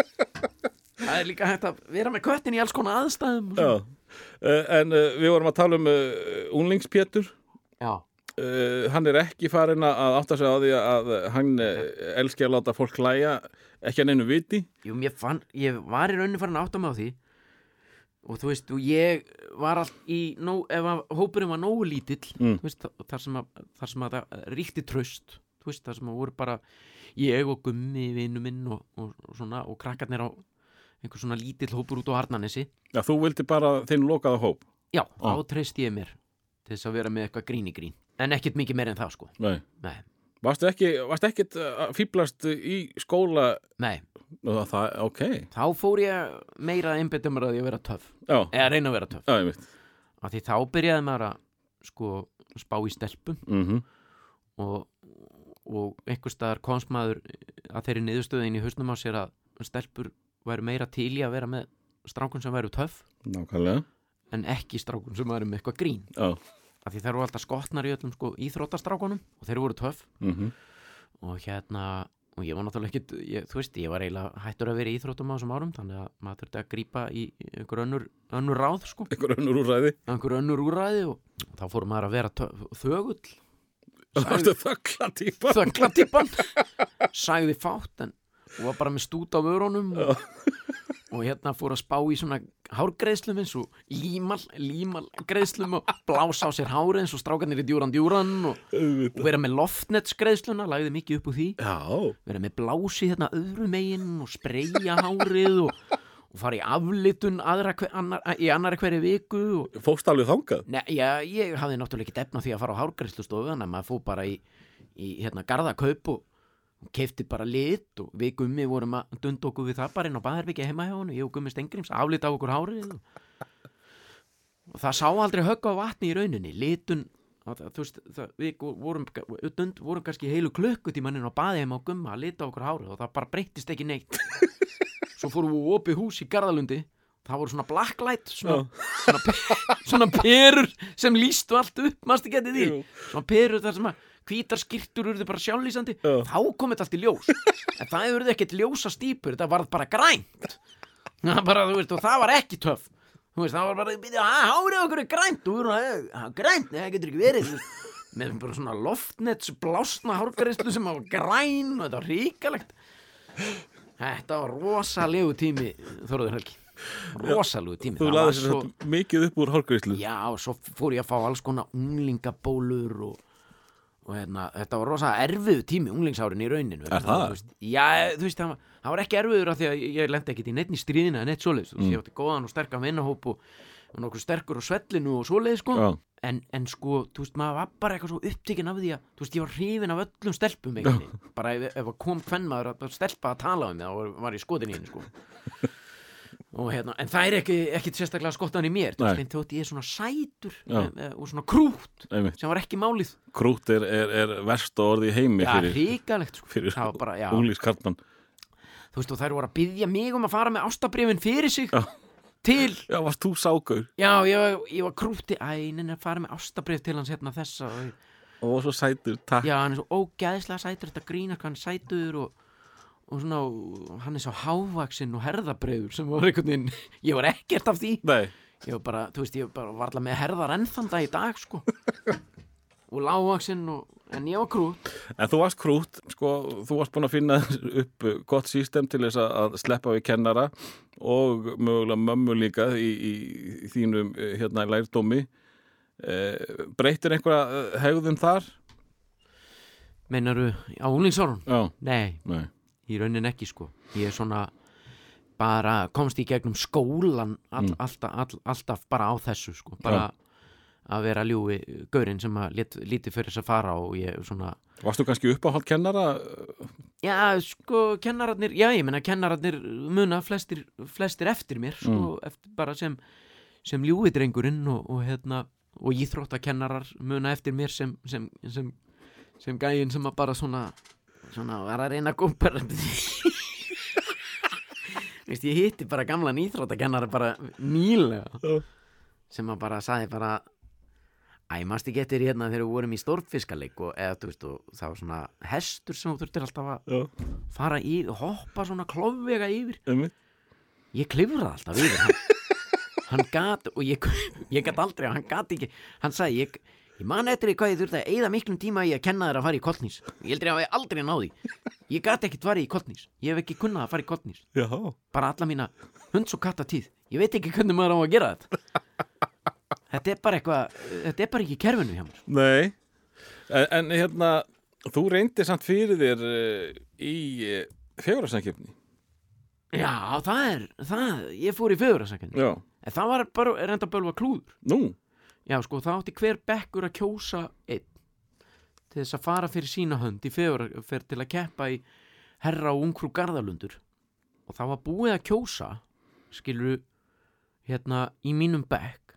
Það er líka hægt að vera með köttin í alls konar aðstæðum. Uh, en uh, við vorum að tala um uh. Já, Uh, hann er ekki farin að átta sig á því að hann elski að láta fólk hlæja ekki að neinu viti. jú, fann, ég var í rauninni farin að átta mig á því og þú veist, og ég var allt í, nó, ef að hópurinn var nógu lítill Mm. veist, þar sem að, þar sem að það ríkti tröst veist, þar sem að voru bara ég og gummi vinnu minn og, og, og svona, og krakkarnir á einhver svona lítill hópur út á Arnanesi Já, þú vildi bara þinn lokaða hóp. Já, Ó. þá treysti ég mér til þess að vera með eitthvað grín í grín en ekkert mikið meir en það sko Nei. Nei, Varstu ekki, varstu ekkit að fýblast í skóla? nei, Nú, Það, ok. þá fór ég meira mér að ég vera töff Já, eða reyna að vera töff já, ég veit. af því þá byrjaði maður að sko spá í stelpum Mm og, og einhver staðar komst maður að þeirri niðurstöðin í hausnum á sér að stelpur væru meira til í að vera með strákun sem væru töff Nákvæmlega. en ekki strákun sem væru með eitthvað grín Já. af því þeir eru alltaf skotnar í öllum sko íþróttastrákunum og þeir voru töff Mm og hérna og ég var náttúrulega ekkit, ég, þú veist, ég var eiginlega hættur að vera í íþróttum á þessum árum þannig að maður þurfti að grípa í einhver önnur, önnur ráð sko, Einhver önnur úræði. einhver önnur úræði og þá fór maður að vera þögull þöggla típa? þögglatippan sagði fátt en og var bara með stút á vörunum og, og hérna fór að spá í svona hárgreðslum eins og límal, límal greiðslum og blása á sér hárið eins og strákarnir í djúran djúran og, og vera með loftnetsgreiðsluna, lagði mikið upp úr því Já. vera með blási hérna öðru megin og spreyja hárið og, og fara í aflitun aðra, hver, annar, í annari hverju viku og, Fókst alveg þangað? Nei, já, ég hafði náttúrulega ekki efna því að fara á hárgræslustofu þannig að maður fór bara í, í hérna, garðakaup og, og keifti bara lit og við gummi vorum að dunda okkur við það bara inn á Baðherbyggi heima hjá hann ég og gummi Stengrims aflita á okkur hárið. Og, og það sá aldrei högg á vatni í rauninni litun að, þú veist, það, við vorum, dund, vorum kannski heilu klukkutíman inn á baði heima á gumma að lita á okkur hárið og það bara breyttist ekki neitt. Svo fórum við opið hús í Garðalundi það voru svona blacklight svona, svona, svona perur sem lístu allt upp, mástu getið því? Svona perur þar sem að hvítar skýrtur urðu bara sjálflýsandi Já. þá kom þetta allt í ljós. En það urðu ekkert ljósa stýpur þetta varð bara grænt. Það, bara, veist, og það var ekki töff. Þú veist, það var bara, hárið okkur er grænt. Og við erum að, "Ha, grænt, það getur ekki verið. Með bara svona loftnets blásna hárgræslu sem var græn og þetta var ríkalegt þetta var rosalegu tími Þorður Helgi. Rosalegu tími. Þú laði var svo- mikið upp úr hálgreislu. Já, og svo fór ég að fá alls konar unglingabólur og, og hérna, þetta var rosa erfiðu tími unglingsárin í rauninu Er það? Þú veist, já, þú veist, það var, það var ekki erfiður af því að ég, lendi ekkit í neitt í stríðina en neitt svoleiðis, þú veist, ég átti góðan og sterkan vinnahóp og, og nokkuð sterkur á svellinu og svoleiðis, sko. Já. en, en sko, þú veist, maður var bara eitthvað svo upptekinn af því að, þú veist, ég var hrifin af öllum stelpum bara ef, ef kom kvennmaður að stelpa að tala um það og var í skotin í henni, sko og hérna, en það er ekki, ekki sérstaklega skottan í mér, þótt ég er svona sætur Já. e, e, og svona krút Einmitt. sem var ekki málið Krút er, er, er verst orði í heimi já, fyrir, ríkalegt, sko fyrir bara, já, unglíkskartmann. þú veist, og þær voru að byggja mig um að fara með ástabrifin fyrir sig Já. til, Já, varst þú sákur já, ég, ég var krúti æ, neina, fara með ástabrif til hans hérna þessa og, og svo sætur, takk. já, hann er svo ógæðislega sætur þetta grínar hann sætur og, og svona, hann er svo hávaksinn og herðabreiður sem var einhvern veginn ég var ekkert af því. Nei, ég var bara, þú veist, ég var bara varla með herðar ennþanda í dag, sko. Og lágvaksinn og en ég var krút. En þú varst krút, sko, þú varst búin að finna upp gott sístem til þess að sleppa við kennara og mögulega mömmu líka í, í, í þínum eh, hérna lærdómi. Eh, breytir einhverja eh, hegðun þar? meinaru á úlingsárun Já, nei, nei. Í raunin ekki sko ég er svona bara komst í gegnum skólan all, Mm. alltaf, all, alltaf bara á þessu sko bara að vera ljúi gaurinn sem að lít, lítið fyrir þess að fara og ég svona Varstu kannski uppáhald kennara? Já, sko, kennararnir, já, ég meina kennararnir muna flestir, flestir eftir mér, sko, eftir, bara sem sem ljúi drengurinn og, og hérna, og íþróttakennarar muna eftir mér sem sem, sem, sem gæinn sem að bara svona svona var að reyna að gópa Veist, ég hitti bara gamlan íþróttakennara bara nýlega Já. sem að bara saði bara Æ, mást ekki eftir hérna þegar við vorum í stórfiskaleik og eða, þú veist, og það var svona hestur sem þú þurftir alltaf að Já, fara í, hoppa svona klofvega yfir einmitt. ég klifraði alltaf yfir hann, hann gat og ég, ég gat aldrei hann gat ekki, hann sagði ég, ég man eftir því hvað ég þurfti að eyða miklum tíma í að kenna þér að fara í kollnís ég heldur að ég aldrei náði ég gat ekkert farið í kollnís, ég hef ekki kunnað að fara í kollnís Já, bara alla mína hunds og katta tíð ég veit ekki hvernig maður á að gera þetta. Þetta er bara eitthvað þetta er bara ekki kerfinu hjá mér. Nei. En, en hérna, þú reyndi samt fyrir þér uh, í uh, fegurarsankjöfni. já, það er, það, ég fór í fegurasakandi Já, en það var bara reynda bölva klúður. Nú, Já, sko, það átti hver bekkur að kjósa einn til þess að fara fyrir sína hönd í fegurferð til að keppa í herra og ungfrú garðalundur. Og það var búið að kjósa skilur hérna í mínum bekk.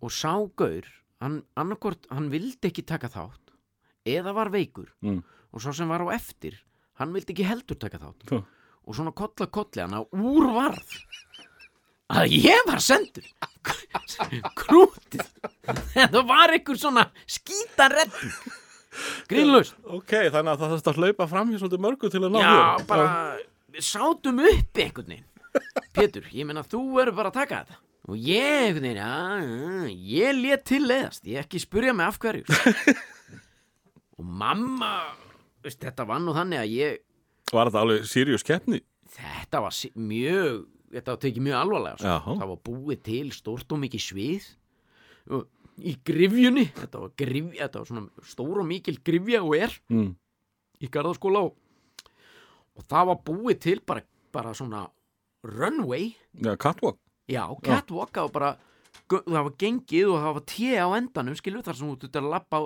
Og sá gaur hann, annarkort, hann vildi ekki taka þátt eða var veikur. Mm. og svo sem var á eftir hann vildi ekki heldur taka þátt. Já. og svona kolla kolli hann að úr varð að ég var sendur. Krútið. Þetta var einhver svona skítan redding grínlaust ok, þannig að það þarfst að hlaupa fram hér svolítið mörgu til að ná já, þér. bara við sátum upp einhvern veginn. Pétur, ég meina þú verður bara að taka þetta. Og ég einhvern veginn, já, já, ég let til leiðast. Ég ekki spurja mig af hverju. Og mamma veist, þetta var nú þannig að ég Var þetta alveg Sirius keppni? þetta var mjög þetta var tekið mjög alvarlega sko. Það var búið til stórt og mikið svið og í grifjunni þetta var, grif, þetta var svona stór og mikil grifja og er Mm. í garðaskóla og, og það var búið til bara, bara svona runway Já, catwalk. já, catwalk það var bara það var gengið og það var té á endanum skilur þar sem þú þurftir að lappa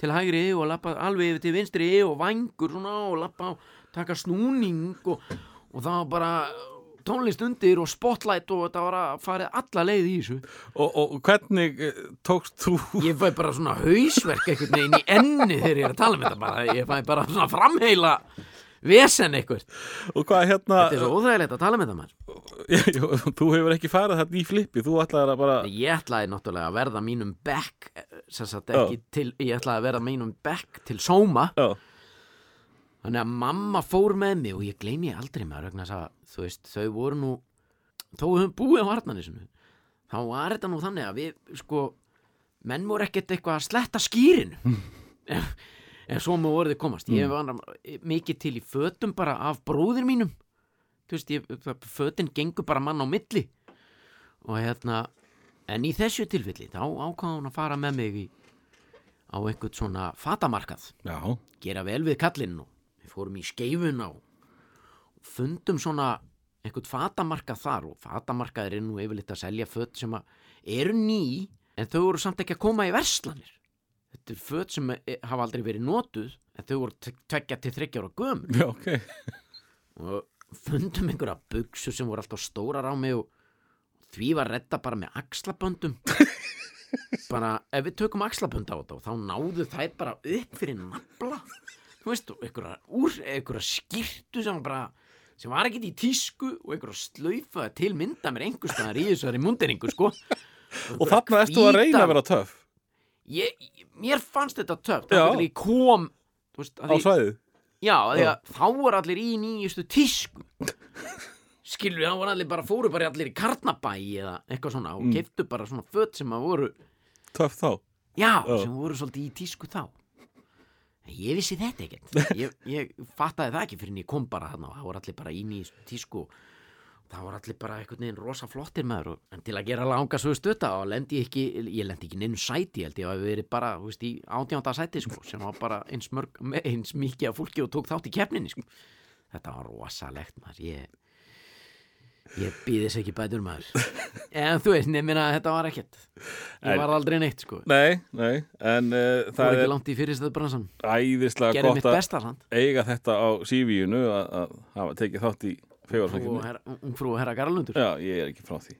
til hægri og lappa alveg yfir til vinstri og vangur svona og lappa á taka snúning og, og það var bara tónlist undir og spotlight og þetta var að farið alla leið í þessu. Og, og hvernig eh, tókst þú ég fæ bara svona hausverk einhvern veginn í enni þegar ég er að tala um þetta bara, ég fæ bara svona framheila vesen eitthvað og hvað hérna þetta er svo óþægilegt að tala um þetta maður. Þú hefur ekki farið þetta í flippi þú ætlaðir að bara ég ætlaði náttúrulega að verða mínum back eh, sem sagt til ég ætlaði að verða mínum back til sóma. Já, þannig að mamma fór með mig og ég gleymi aldrei maður vegna þess að þú veist þau voru nú þó við höfum búið á harnanisinu þá var þetta nú þannig að við sko menn voru ekkert eitthvað að sletta skýrin en, en svo má orðið komast. Ég var mikið til í fötum bara af bróðir mínum. Þú veist, ég, fötin gengur bara mann á milli. Og hérna en í þessu tilfelli þá ákvað hún að fara með mig í, á einhvern svona fatamarkað. Já, gera vel við við fórum í skeifuna og fundum svona einhvern fatamarkað þar og fatamarkaðir er nú yfirleitt að selja fött sem eru ný en þau voru samt ekki að koma í verslanir. Þetta er fött sem e- hafa aldrei verið notuð en þau voru tveggja til þryggja ára gömur já, ok. Og fundum einhverja buksur sem voru alltaf stórar á mig og því var redda bara með axlaböndum. Bara ef við tökum axlabönd á þetta og þá náðu þær bara upp fyrir nafla þú veist, einhverja, skýrtu sem bara sem var ekkert í tísku og einhverja slaufaði til mynda mér einhverstaðar í þessari munderingu sko. Og þarna ertu að reyna að vera töff. Ég, mér fannst þetta töf Já. þá kom þú veist, á svæðið? Já, því að þá voru allir í nýjustu tísku. Skilur við, þá voru allir bara fóru bara allir í karnabæ eða eitthvað svona og mm. bara svona föt sem að voru töff þá? Já, Já. sem voru svolítið í tísku þá Ég vissi þetta ekkert ég, ég fattaði það ekki fyrir en ég kom bara þarna og það voru allir bara í tísku og það voru allir bara einhvern veginn rosa flottir maður og, en til að gera langa svo stutta og lendi ég ekki, ég lendi ekki neinu sæti held ég að við verið bara, þú veist, í átjánda sæti sko, sem var bara eins, mörg, eins mikið af fólki og tók þátt í keppninni sko. þetta var rosalegt maður ég, ég býðis ekki bætur maður. En þú veist, nefnir að þetta var ekkert. Ég var aldrei neitt sko. Nei, nei, en uh, það var ekki langt í fyrirstöðu bransan æðislega gott að eiga þetta á CV-unu að, að hafa tekið þátt í Frú fegurfækjumni herra- ungfrú og herra Garalundur Já, ég er ekki frá því.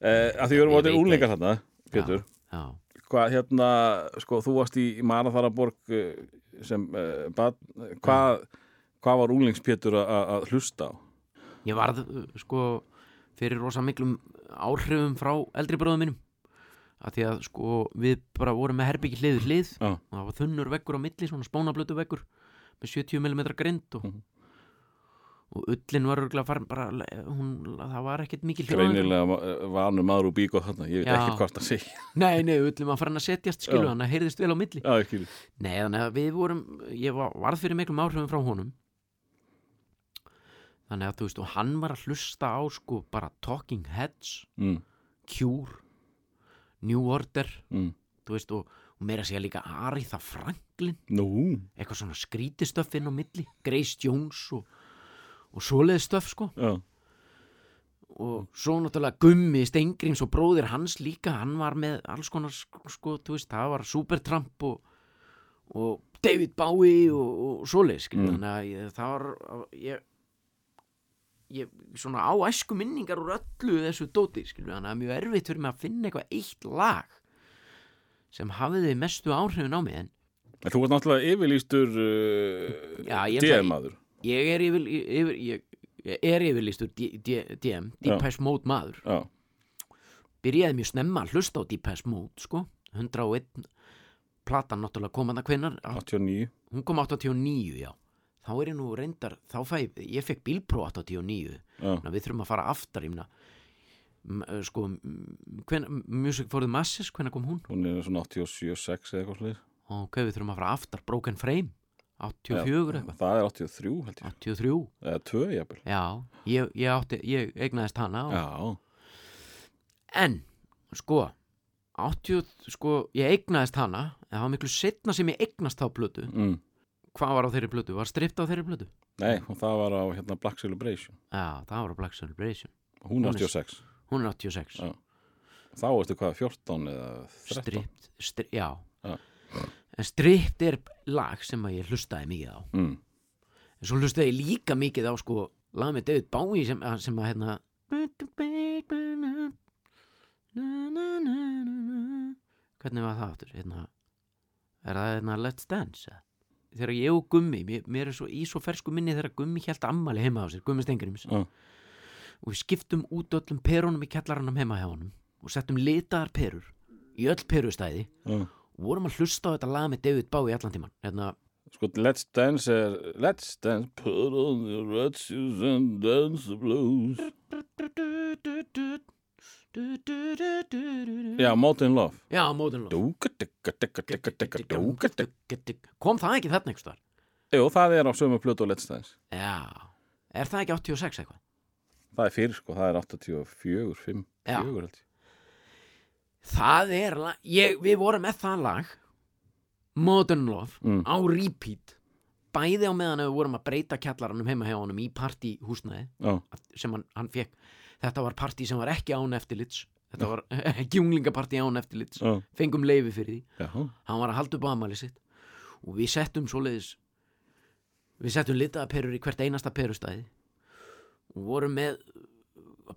Uh, að því við erum átið veit úlingar þarna Pétur, já, hvað hérna sko, þú varst í Maratharaborg uh, sem uh, bad, hvað, hvað var úlingspétur að, að hlusta á? Ég varð sko fyrir rosa miklum áhrifum frá eldri bróðum mínum. Að því að sko við bara vorum með herbyggi hlið við hlið. Já. og það var þunnur veggur á milli svona spónablötu veggur með 70 mm grind og, Mhm. og ullin var örgulega farin bara, hún, það var ekkert mikil Greinilega vanur maður úr bíkó þarna, ég veit Já. ekki hvort að segja. Nei, nei, ullin var farin að setjast skilu hann að heyrðist vel á milli. Já, nei, þannig að við vorum ég var, varð fyrir miklum áhrifum frá honum þannig að þú veist og hann var að hlusta á sko bara Talking Heads mm, Cure New Order mm. þú veist, og, og meira segja líka Aretha Franklin, Nú, eitthvað svona skrítistöff inn á milli, Grace Jones og, og svoleiði stöff sko. Já, og svo náttúrulega Gummi Stengrims og bróðir hans líka, hann var með alls konar sko, veist, það var Supertramp og, og David Bowie og, og svoleiði skilur, Mm. þannig að ég, það var ég, ég svona á æsku minningar úr öllu þessu dóti skilur, þannig að mjög erfitt fyrir mig að finna eitthvað eitt lag sem hafiði mestu áhrifin á mig en en þú varst náttúrulega yfirlýstur uh, DM-aður ég er yfir, yfir ég, ég er yfirlýstur DM, Deepesh Mode maður. Já, byrjaði mjög snemma að hlusta á Deepesh Mode sko, 101 platan náttúrulega kom að hvenar 89 hún kom 89 já þá er ég nú reyndar, þá fæ ég fekk bílpró 89 Já, Þannig að við þurfum að fara aftar ég meina, sko hven, Music for the Masses, hvenær kom hún? hún er svona 87-6 eða eitthvað slir ok, við þurfum að fara aftar, Broken Frame 84 eitthvað, Það er 83 held ég. 83 Eða 2 jafnvel. Já, ég, ég átti ég eignaðist hana og, Já, en, sko 80, sko, ég eignaðist hana það var miklu setna sem ég eignast þá plötu. Mm. Hvað var á þeirri plötu, var stript á þeirri plötu Nei, það var á hérna Black Celebration já, það var á Black Celebration Hún er Hún er- 86 hún er 86 Já. Þá ertu hvað, 14 eða 13 stript, stri, já. Já. en stript er lag sem að ég hlustaði mikið á mm. en svo hlustaði ég líka mikið á sko lag með David Bowie sem, sem að hérna hvernig var það aftur hérna, er það hérna Let's Dance? Þegar ég og Gummi mér, mér er svo í svo fersku minni þegar Gummi hjælt ammali heima á sér, Gummi Stengrims Já. og við skiptum út öllum perunum í kjallaranum heima hjá honum og settum litaðar perur í öll perustæði Já. og vorum að hlusta á þetta lag með David Bowie allan tíman hérna, Sko, Let's Dance er Let's Dance, put on the red shoes and dance the blues Já, Modern Love. Já, Modern Love. Kom það ekki þarna einhvers þar Jú, það er á sömu plötu og Dance. Já, er það ekki 86 eitthvað? Það er fyrir, sko, það er 84, 5, Já. 4 held ég. Það er lag, ég, við vorum með það lag Modern Love Mm. á repeat. Bæði á meðan við vorum að breyta kjallaranum heima hjá honum í partíhúsnaði sem hann, hann fekk þetta var partí sem var ekki án eftirlits. Þetta var ekki unglingapartí án eftirlits. Já, fengum leifi fyrir því. Já hann var að halda upp á amali sitt. Og við settum svoleiðis við settum litaða perur í hvert einasta perustæði. Og vorum með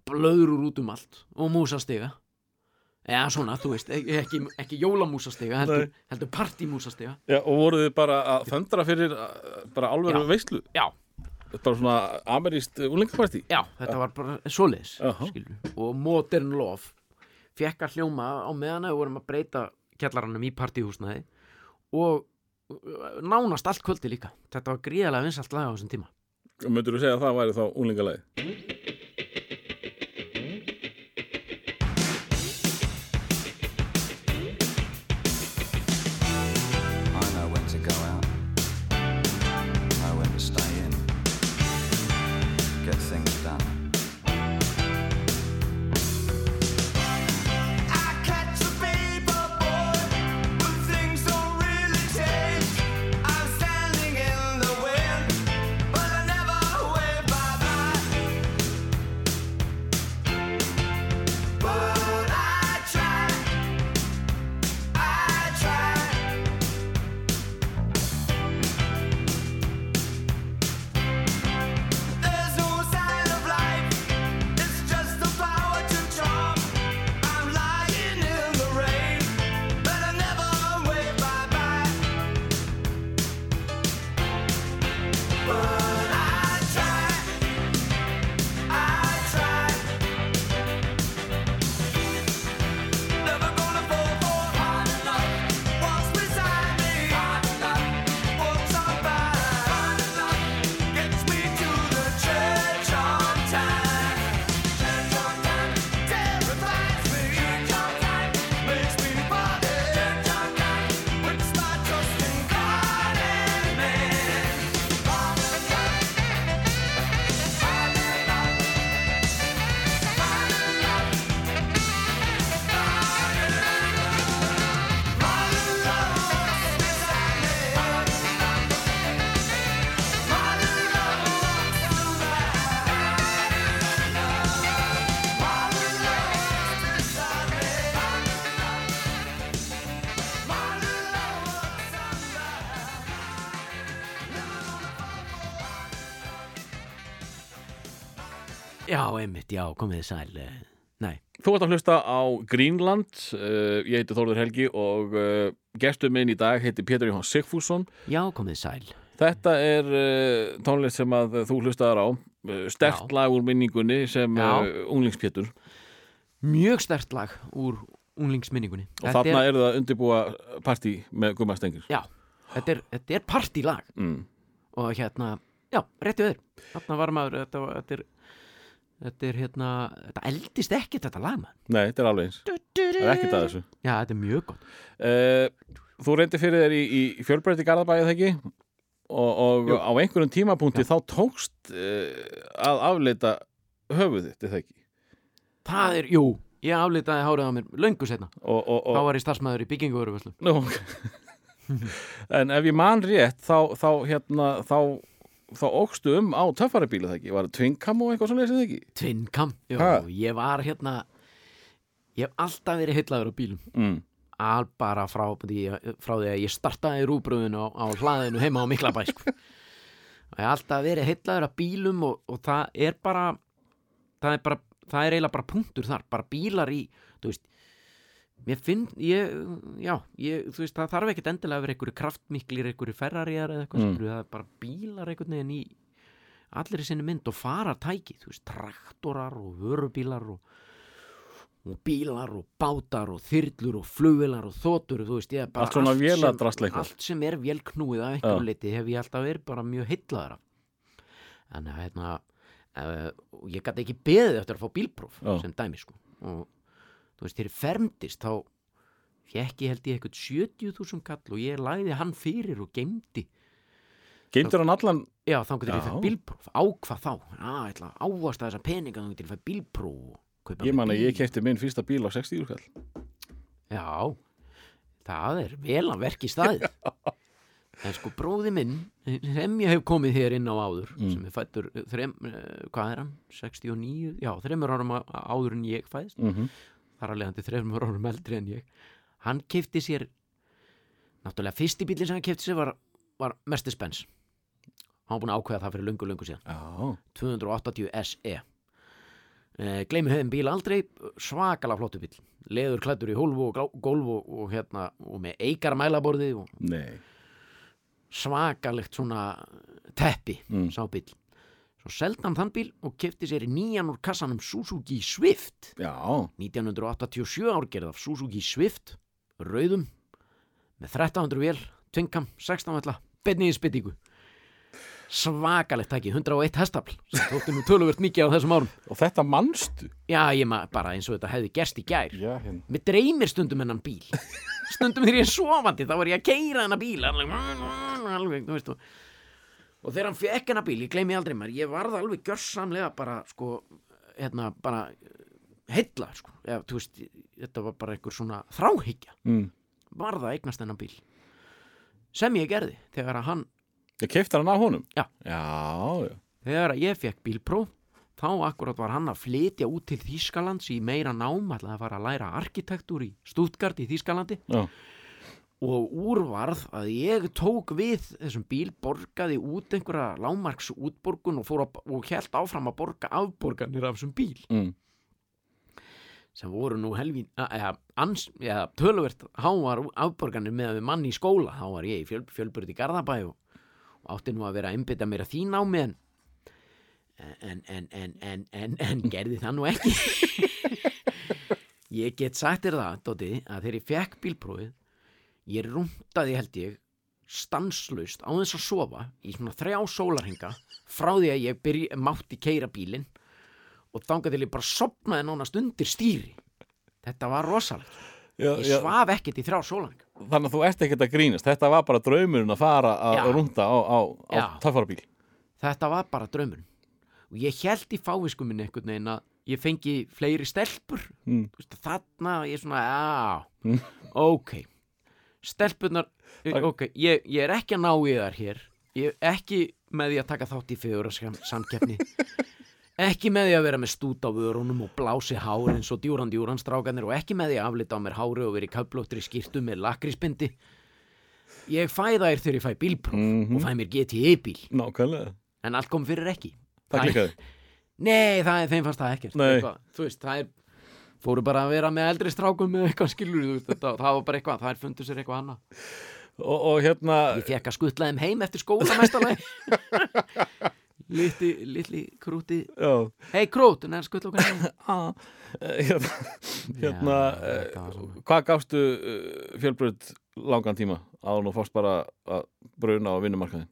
blöður út um allt og músastega eða svona, þú veist, ekki, ekki, jólamúsastega heldur, heldur partímúsastega Já, og voruð þið bara að föndra fyrir uh, bara alveg Já. Já, bara svona ameríst úlingapartí já, þetta var bara svoleiðis Jaha. skilur. og Modern Love fekk að hljóma á meðan að við vorum að breyta kjallaranum í partíhúsnaði og uh, nánast allt kvöldi líka. Þetta var gríðalega vinsalt lag á þessum tíma. Möndur þú segja að það væri þá úlingalegi Já, komið þið sæl eh, Nei, Þú ert að hlusta á Greenland, uh, ég heiti Þórður Helgi og uh, gestur minn í dag heiti Pétur Jóhann Sigfússon. já, komið þið sæl Þetta er uh, tónlist sem að þú hlustaðar á, uh, stert Já. lag úr minningunni sem uh, unglingspétur Mjög stert lag úr unglingsminningunni og þarna er... eru það undirbúa partí með Gumma Stengir. Já, þetta er, þetta er partílag Mm. og hérna, já, rétti við þér Þarna var maður, þetta, þetta er Þetta er hérna, þetta eldist ekkert þetta lag maður. Nei, þetta er alveg eins. Það er ekkert að þessu. Já, þetta er mjög gott. Uh, þú reyndi fyrir þér í, í fjölbreytti Garðabæði þegar ekki? Og, og á einhverjum tímapunkti þá tókst uh, að afleita höfuð þitt, er það ekki? Það er, jú, ég aflitaði hárið á mér löngu setna Og, og, og, Þá var ég starfsmæður í bygginguveru Nú, en ef ég man rétt þá, þá hérna þá, þá ógstu um á töffarabíla það ekki, var það tvinkam og eitthvað svo leysið ekki Tvinkam, jú, Ha? ég var hérna Ég hef alltaf verið heitlaður á bílum mm. Al bara frá, frá því að ég startaði rúbröðinu á, á hlaðinu heima á Miklabæ sko. og ég hef alltaf verið heitlaður af bílum og, og það er bara það er bara það er eiginlega bara punktur þar, bara bílar í þú veist mér finn, ég, já ég, þú veist, það þarf ekkert endilega að vera einhverju kraftmiklir einhverju ferrariðar eða eitthvað Mm. það er bara bílar einhvern veginn í allir í sinni mynd og fara tæki þú veist, traktorar og vörubílar og, og bílar og bátar og þyrlur og flugvilar og þotur, þú veist, ég er bara Allt svona sem- allt sem er vélknúið af einhverju liti hef ég alltaf verið bara mjög heitlaður af þannig að hérna uh, ég gæti ekki beðið eftir að fá bílpróf Já. sem dæmi sko og þú veist, þegar fermdist þá fekk ég held ég eitthvað 70.000 kall og ég lagði hann fyrir og geimdi Geimdur hann allan? Já, þá getur ég fætt bílpróf, á hvað þá? Ætla að þessa peninga þá getur ég fætt kaupa Ég man að ég kefti minn fyrsta bíl á 60 úrkall Já, það er vel að verki staðið. en sko bróði minn, sem ég hef komið hér inn á áður, Mm. sem er fættur, þrem, eh, hvað er hann, 69, já, þreymur árum áður en ég fæðist, mm -hmm. Þar að leiðandi þreymur árum eldri en ég. Hann kefti sér, náttúrulega fyrsti bílinn sem hann kefti sér var, var Mercedes Benz. Hann var búin að ákveða það fyrir lungu, lungu síðan. Já, 280 SE eh, gleymi höfum bíl aldrei svakalega flottu bíl leður klættur í hólfu og glá- gólf og, og hérna og með eikar mælaborði og svakalegt svona teppi Mm. sá bíl svo seldi hann þann bíl og kefti sér í nýjan úr kassanum Suzuki Swift. Já, 1987 árgerð af Suzuki Swift rauðum með 1300 vél, tvinkam, 16 vella beinni í spyttingu svakalegt tæki, 101 hestafl sem þótti nú töluvert mikið á þessum árum. Og þetta manstu? Já, ég maður bara eins og þetta hefði gerst í gær. Já, hérna. Mér dreymir stundum hennan bíl. Stundum þegar ég er sofandi Þá var ég að keira hennan bíl. Alveg, alveg, þú veist, og, og þegar hann fekk hennan bíl, ég gleymi aldrei mér Ég varð alveg gjörsamlega bara sko, hérna, bara heilla, sko. Já, þú veist, þetta var bara einhver svona þráhyggja. Mm. Varð að eignast hennan bíl. Sem ég gerði Þegar að hann, Ég kefti hann á honum? Já. Já, já. Þegar að ég fekk bílpróf Þá akkurat var hann að flytja út til Þýskalands í meira nám, ætlaði að fara að læra arkitektúr í Stuttgart í Þýskalandi. Já, og úrvarð að ég tók við þessum bíl, borgaði út einhverja lámarks útborgun og, að, og held áfram að borga afborganir af þessum bíl. Mm. sem voru nú helvín, töluvert háar afborganir með að við mann í skóla, þá var ég í fjöl, fjölbyrð í Garðabæ og, og átti nú að vera að einbytta mér að þín á mig en en, en, en, en, en, en gerði það nú ekki. Ég get sagt þér það, Dóti, að þegar ég fekk bílprófið ég rúntaði held ég stanslaust á þess að sofa í svona þrjá sólarhinga frá því að ég byrj, mátti keira bílinn og þangað til ég bara sopnaði nánast undir stýri. Þetta var rosalegt. Já, ég svaf ekkert í þrjá sólarhinga Þannig að þú ert ekkert að grínast. Þetta var bara draumurinn að fara að Já. rúnda á, á, á Já. töffarabíl. Þetta var bara draumurinn. Og ég held í fávisku minni einhvern veginn að ég fengi fleiri stelpur. Mm. Veist, þarna ég er svona, já, Mm. ok stelpunar ok, ég, ég er ekki að ná í þar hér. Ég er ekki með því að taka þátt í fjögur samkeppni ekki með því að vera með stút á vörunum og blási hár eins og djúran djúran strákanir og ekki með því að aflita á mér hári og veri köplóttri skýrtu með lakrísbindi. Ég fæ þær þegar ég fæ bílpróf Mhm. og fæ mér GTE bíl. Nákvæmlega. En allt kom fyrir ekki. Það klikkaði. Nei, það er þeim fannst það ekkert. Eitthvað, Þú veist, það er fóru bara að vera með eldri strákum með eitthvað skilur þú þetta, það var bara eitthvað, það er fundu sér eitthvað annað. Og, og hérna Ég fekk að skutla þeim heim eftir skóla mestalagi Litli, litli krúti. Hei krút, er skutla okkur heim. Eh, hérna, hérna Já, eh, svona. hvað gafstu uh, fjölbröð langan tíma? Áður nú fórst bara að bruna á vinnumarkaðin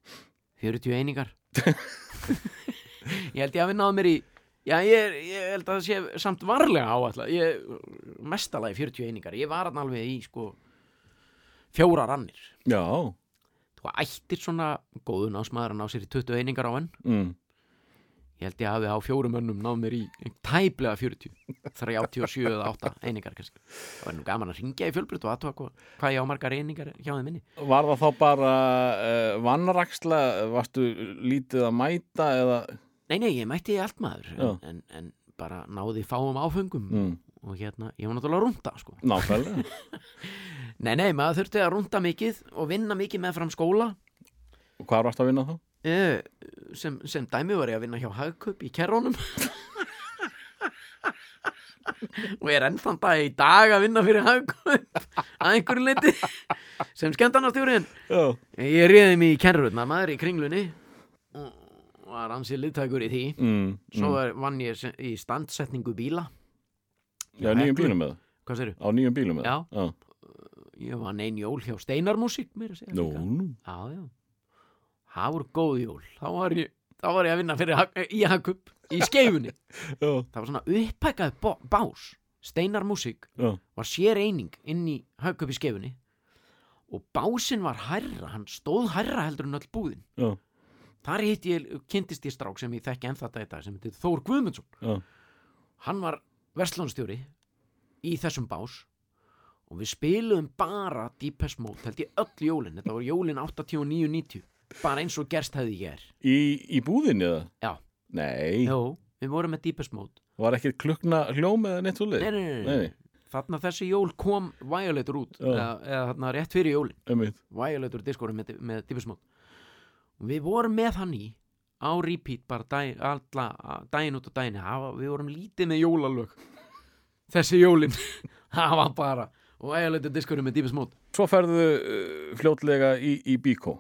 40 einingar. Ég held ég að vinna á mér í Já, ég, ég held að það sé samt varlega Ég, mestalagi 40 einingar. Ég var alveg í sko fjóra rannir. Já, Þú ættir svona góðun ásmaður að ná sér í 20 einingar á enn. Mm, Ég held ég hafi á fjórum önnum náð mér í tæplega 40 37 eða 8 einingar kannski. Það var nú gaman að ringja í fjölbrut og aðtóa hvað, ég á margar einingar hjá þeim minni var það þá bara uh, vannraksla, varstu lítið að mæta eða Nei, nei, ég mætti allt maður en, en, en bara náði fáum áfengum mm, og hérna, ég var náttúrulega að rúnda sko. nákvæmlega. Nei, nei, maður þurfti að rúnda mikið og vinna mikið með fram skóla. Og hvað varstu að vinna þá? eh, sem, sem dæmi var ég að vinna hjá Hagkup í kerrónum og ég er ennþann dag í dag að vinna fyrir Hagkup að einhverju leiti sem skemmtarnastjúrin já, ég réði mig í kerrurnar maður í kringlunni var ansið liðtækur í því mm, svo mm. var, vann ég í standsetningu bíla já nýjum bílum með hvað séru? á nýjum bílum með Já. já. ég vann ein jól hjá Steinarmusík mér að segja Nú, nú, Já, já. Það voru góð jól. Þá var ég, þá var ég að vinna fyrir í Hakup í skeifunni. Það var svona upphækkað bás. Steinar músík já, var sér eining inn í Hakup í skeifunni og básinn var hærra, hann stóð hærra heldur en öll búðin. já, Þar hitt ég, kynntist ég strák sem ég þekki ennþá þetta sem heitir Þór Guðmundsson. já, Hann var verslunstjóri í þessum bás og við spiluðum bara Deepest Mode, held ég öll jólin. Þetta var jólin 89-90. Bara eins og gerst hefði ég er. í, í búðinni eða? Já. nei, Jó, við vorum með Deepest Mode var ekki klukna hljóm eða neitt svo Nei, nei, nei, Nei, nei. Þarna þessi jól kom Violator út eða, eða rétt fyrir jólin. Violator diskóri með, með Deepest Mode við vorum með hann í á repeat bara dag, alla, daginn út og daginn. Við vorum lítið með jólalög. Þessi jólin það var bara Violator diskóri með Deepest Mode Svo ferðu uh, fljótlega í, í Bíkó